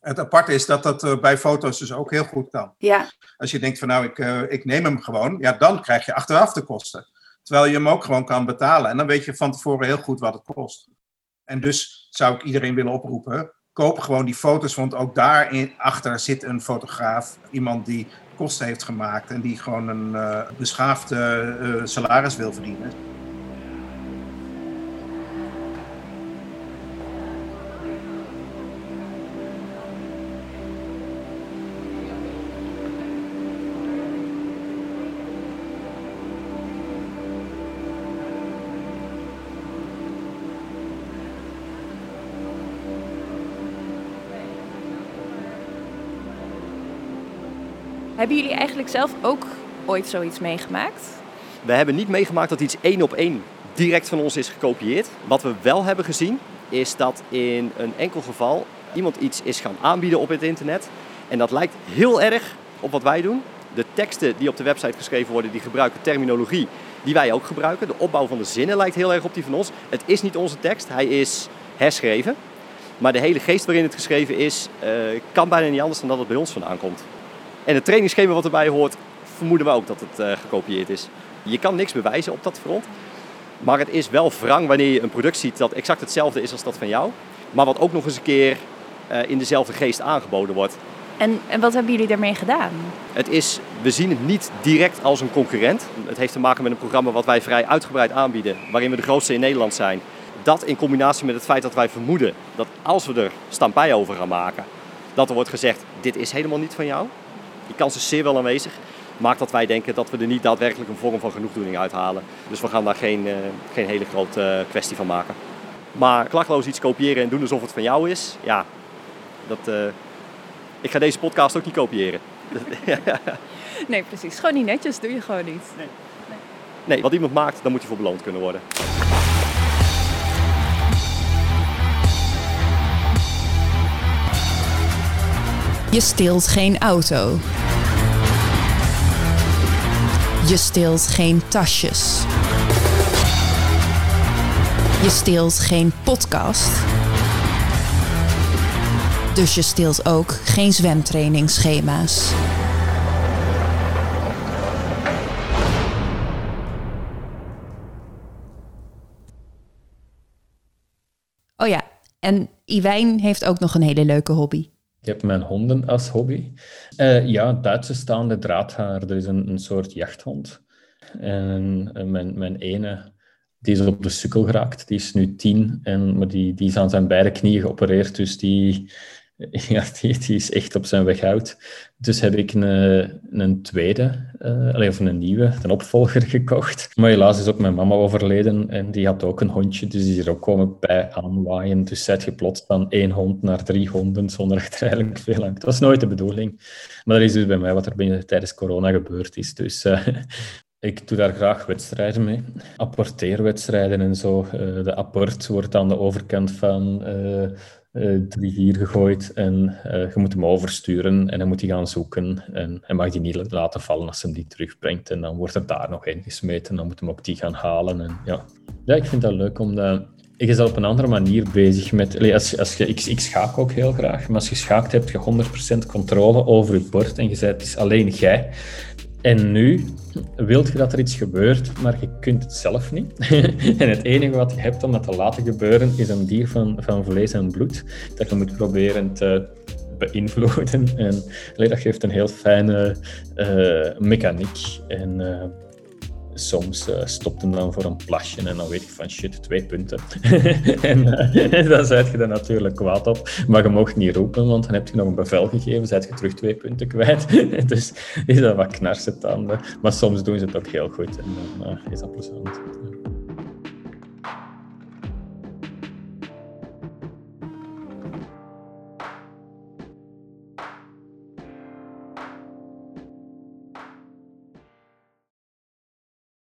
Het aparte is dat dat bij foto's dus ook heel goed kan. Ja. Als je denkt van nou, ik, ik neem hem gewoon, ja, dan krijg je achteraf de kosten. Terwijl je hem ook gewoon kan betalen. En dan weet je van tevoren heel goed wat het kost. En dus zou ik iedereen willen oproepen, koop gewoon die foto's, want ook daarachter zit een fotograaf, iemand die kosten heeft gemaakt en die gewoon een uh, beschaafde uh, salaris wil verdienen. Hebben jullie eigenlijk zelf ook ooit zoiets meegemaakt? We hebben niet meegemaakt dat iets één op één direct van ons is gekopieerd. Wat we wel hebben gezien, is dat in een enkel geval iemand iets is gaan aanbieden op het internet. En dat lijkt heel erg op wat wij doen. De teksten die op de website geschreven worden, die gebruiken terminologie die wij ook gebruiken. De opbouw van de zinnen lijkt heel erg op die van ons. Het is niet onze tekst, hij is herschreven. Maar de hele geest waarin het geschreven is, uh, kan bijna niet anders dan dat het bij ons vandaan komt. En het trainingsschema wat erbij hoort, vermoeden we ook dat het uh, gekopieerd is. Je kan niks bewijzen op dat front. Maar het is wel wrang wanneer je een product ziet dat exact hetzelfde is als dat van jou. Maar wat ook nog eens een keer uh, in dezelfde geest aangeboden wordt. En, en wat hebben jullie daarmee gedaan? Het is, we zien het niet direct als een concurrent. Het heeft te maken met een programma wat wij vrij uitgebreid aanbieden, waarin we de grootste in Nederland zijn. Dat in combinatie met het feit dat wij vermoeden dat als we er stampij over gaan maken, dat er wordt gezegd, dit is helemaal niet van jou. Die kans is zeer wel aanwezig. Maakt dat wij denken dat we er niet daadwerkelijk een vorm van genoegdoening uithalen. Dus we gaan daar geen, uh, geen hele grote uh, kwestie van maken. Maar klakloos iets kopiëren en doen alsof het van jou is, ja, dat, uh, ik ga deze podcast ook niet kopiëren. (laughs) nee, precies. Gewoon niet netjes, doe je gewoon niet. Nee. nee. nee, wat iemand maakt, dan moet hij voor beloond kunnen worden. Je steelt geen auto. Je steelt geen tasjes. Je steelt geen podcast. Dus je steelt ook geen zwemtrainingsschema's. Oh ja, en Iwijn heeft ook nog een hele leuke hobby. Ik heb mijn honden als hobby. Uh, ja, Duitse staande draadhaar. Er is een, een soort jachthond. En uh, mijn, mijn ene, die is op de sukkel geraakt. Die is nu tien, en, maar die, die is aan zijn beide knieën geopereerd. Dus die, (laughs) Ja, die, die, is echt op zijn weg uit. Dus heb ik een, een tweede, uh, of een nieuwe, een opvolger (laughs) gekocht. Maar helaas is ook mijn mama overleden en die had ook een hondje, dus die is er ook komen bij aanwaaien. Dus zet je plots van één hond naar drie honden zonder (laughs) echt eigenlijk veel aan. Het was nooit de bedoeling. Maar dat is dus bij mij wat er binnen, tijdens corona gebeurd is. Dus uh, ik doe daar graag wedstrijden mee. Apporteerwedstrijden en zo. Uh, de apport wordt aan de overkant van drie hier gegooid en uh, je moet hem oversturen en dan moet hij gaan zoeken en hij mag die niet laten vallen als hij hem die terugbrengt en dan wordt er daar nog in gesmeten en dan moet hem ook die gaan halen en ja. Ja, ik vind dat leuk omdat ik is op een andere manier bezig met... Als, als je, ik, schaak ook heel graag, maar als je schaakt heb je 100% controle over je bord en je zei het is alleen jij. En nu wilt je dat er iets gebeurt, maar je kunt het zelf niet. (laughs) en het enige wat je hebt om dat te laten gebeuren, is een dier van, van vlees en bloed, dat je moet proberen te beïnvloeden. En dat geeft een heel fijne uh, mechaniek. En uh, soms uh, stopt hem dan voor een plasje en dan weet je van shit, twee punten. (laughs) en (laughs) uh, dan zet je er natuurlijk kwaad op. Maar je mag niet roepen, want dan heb je nog een bevel gegeven, zet je terug twee punten kwijt. (laughs) dus is dat wat knarsetanden. Maar soms doen ze het ook heel goed en dan uh, is dat plezant.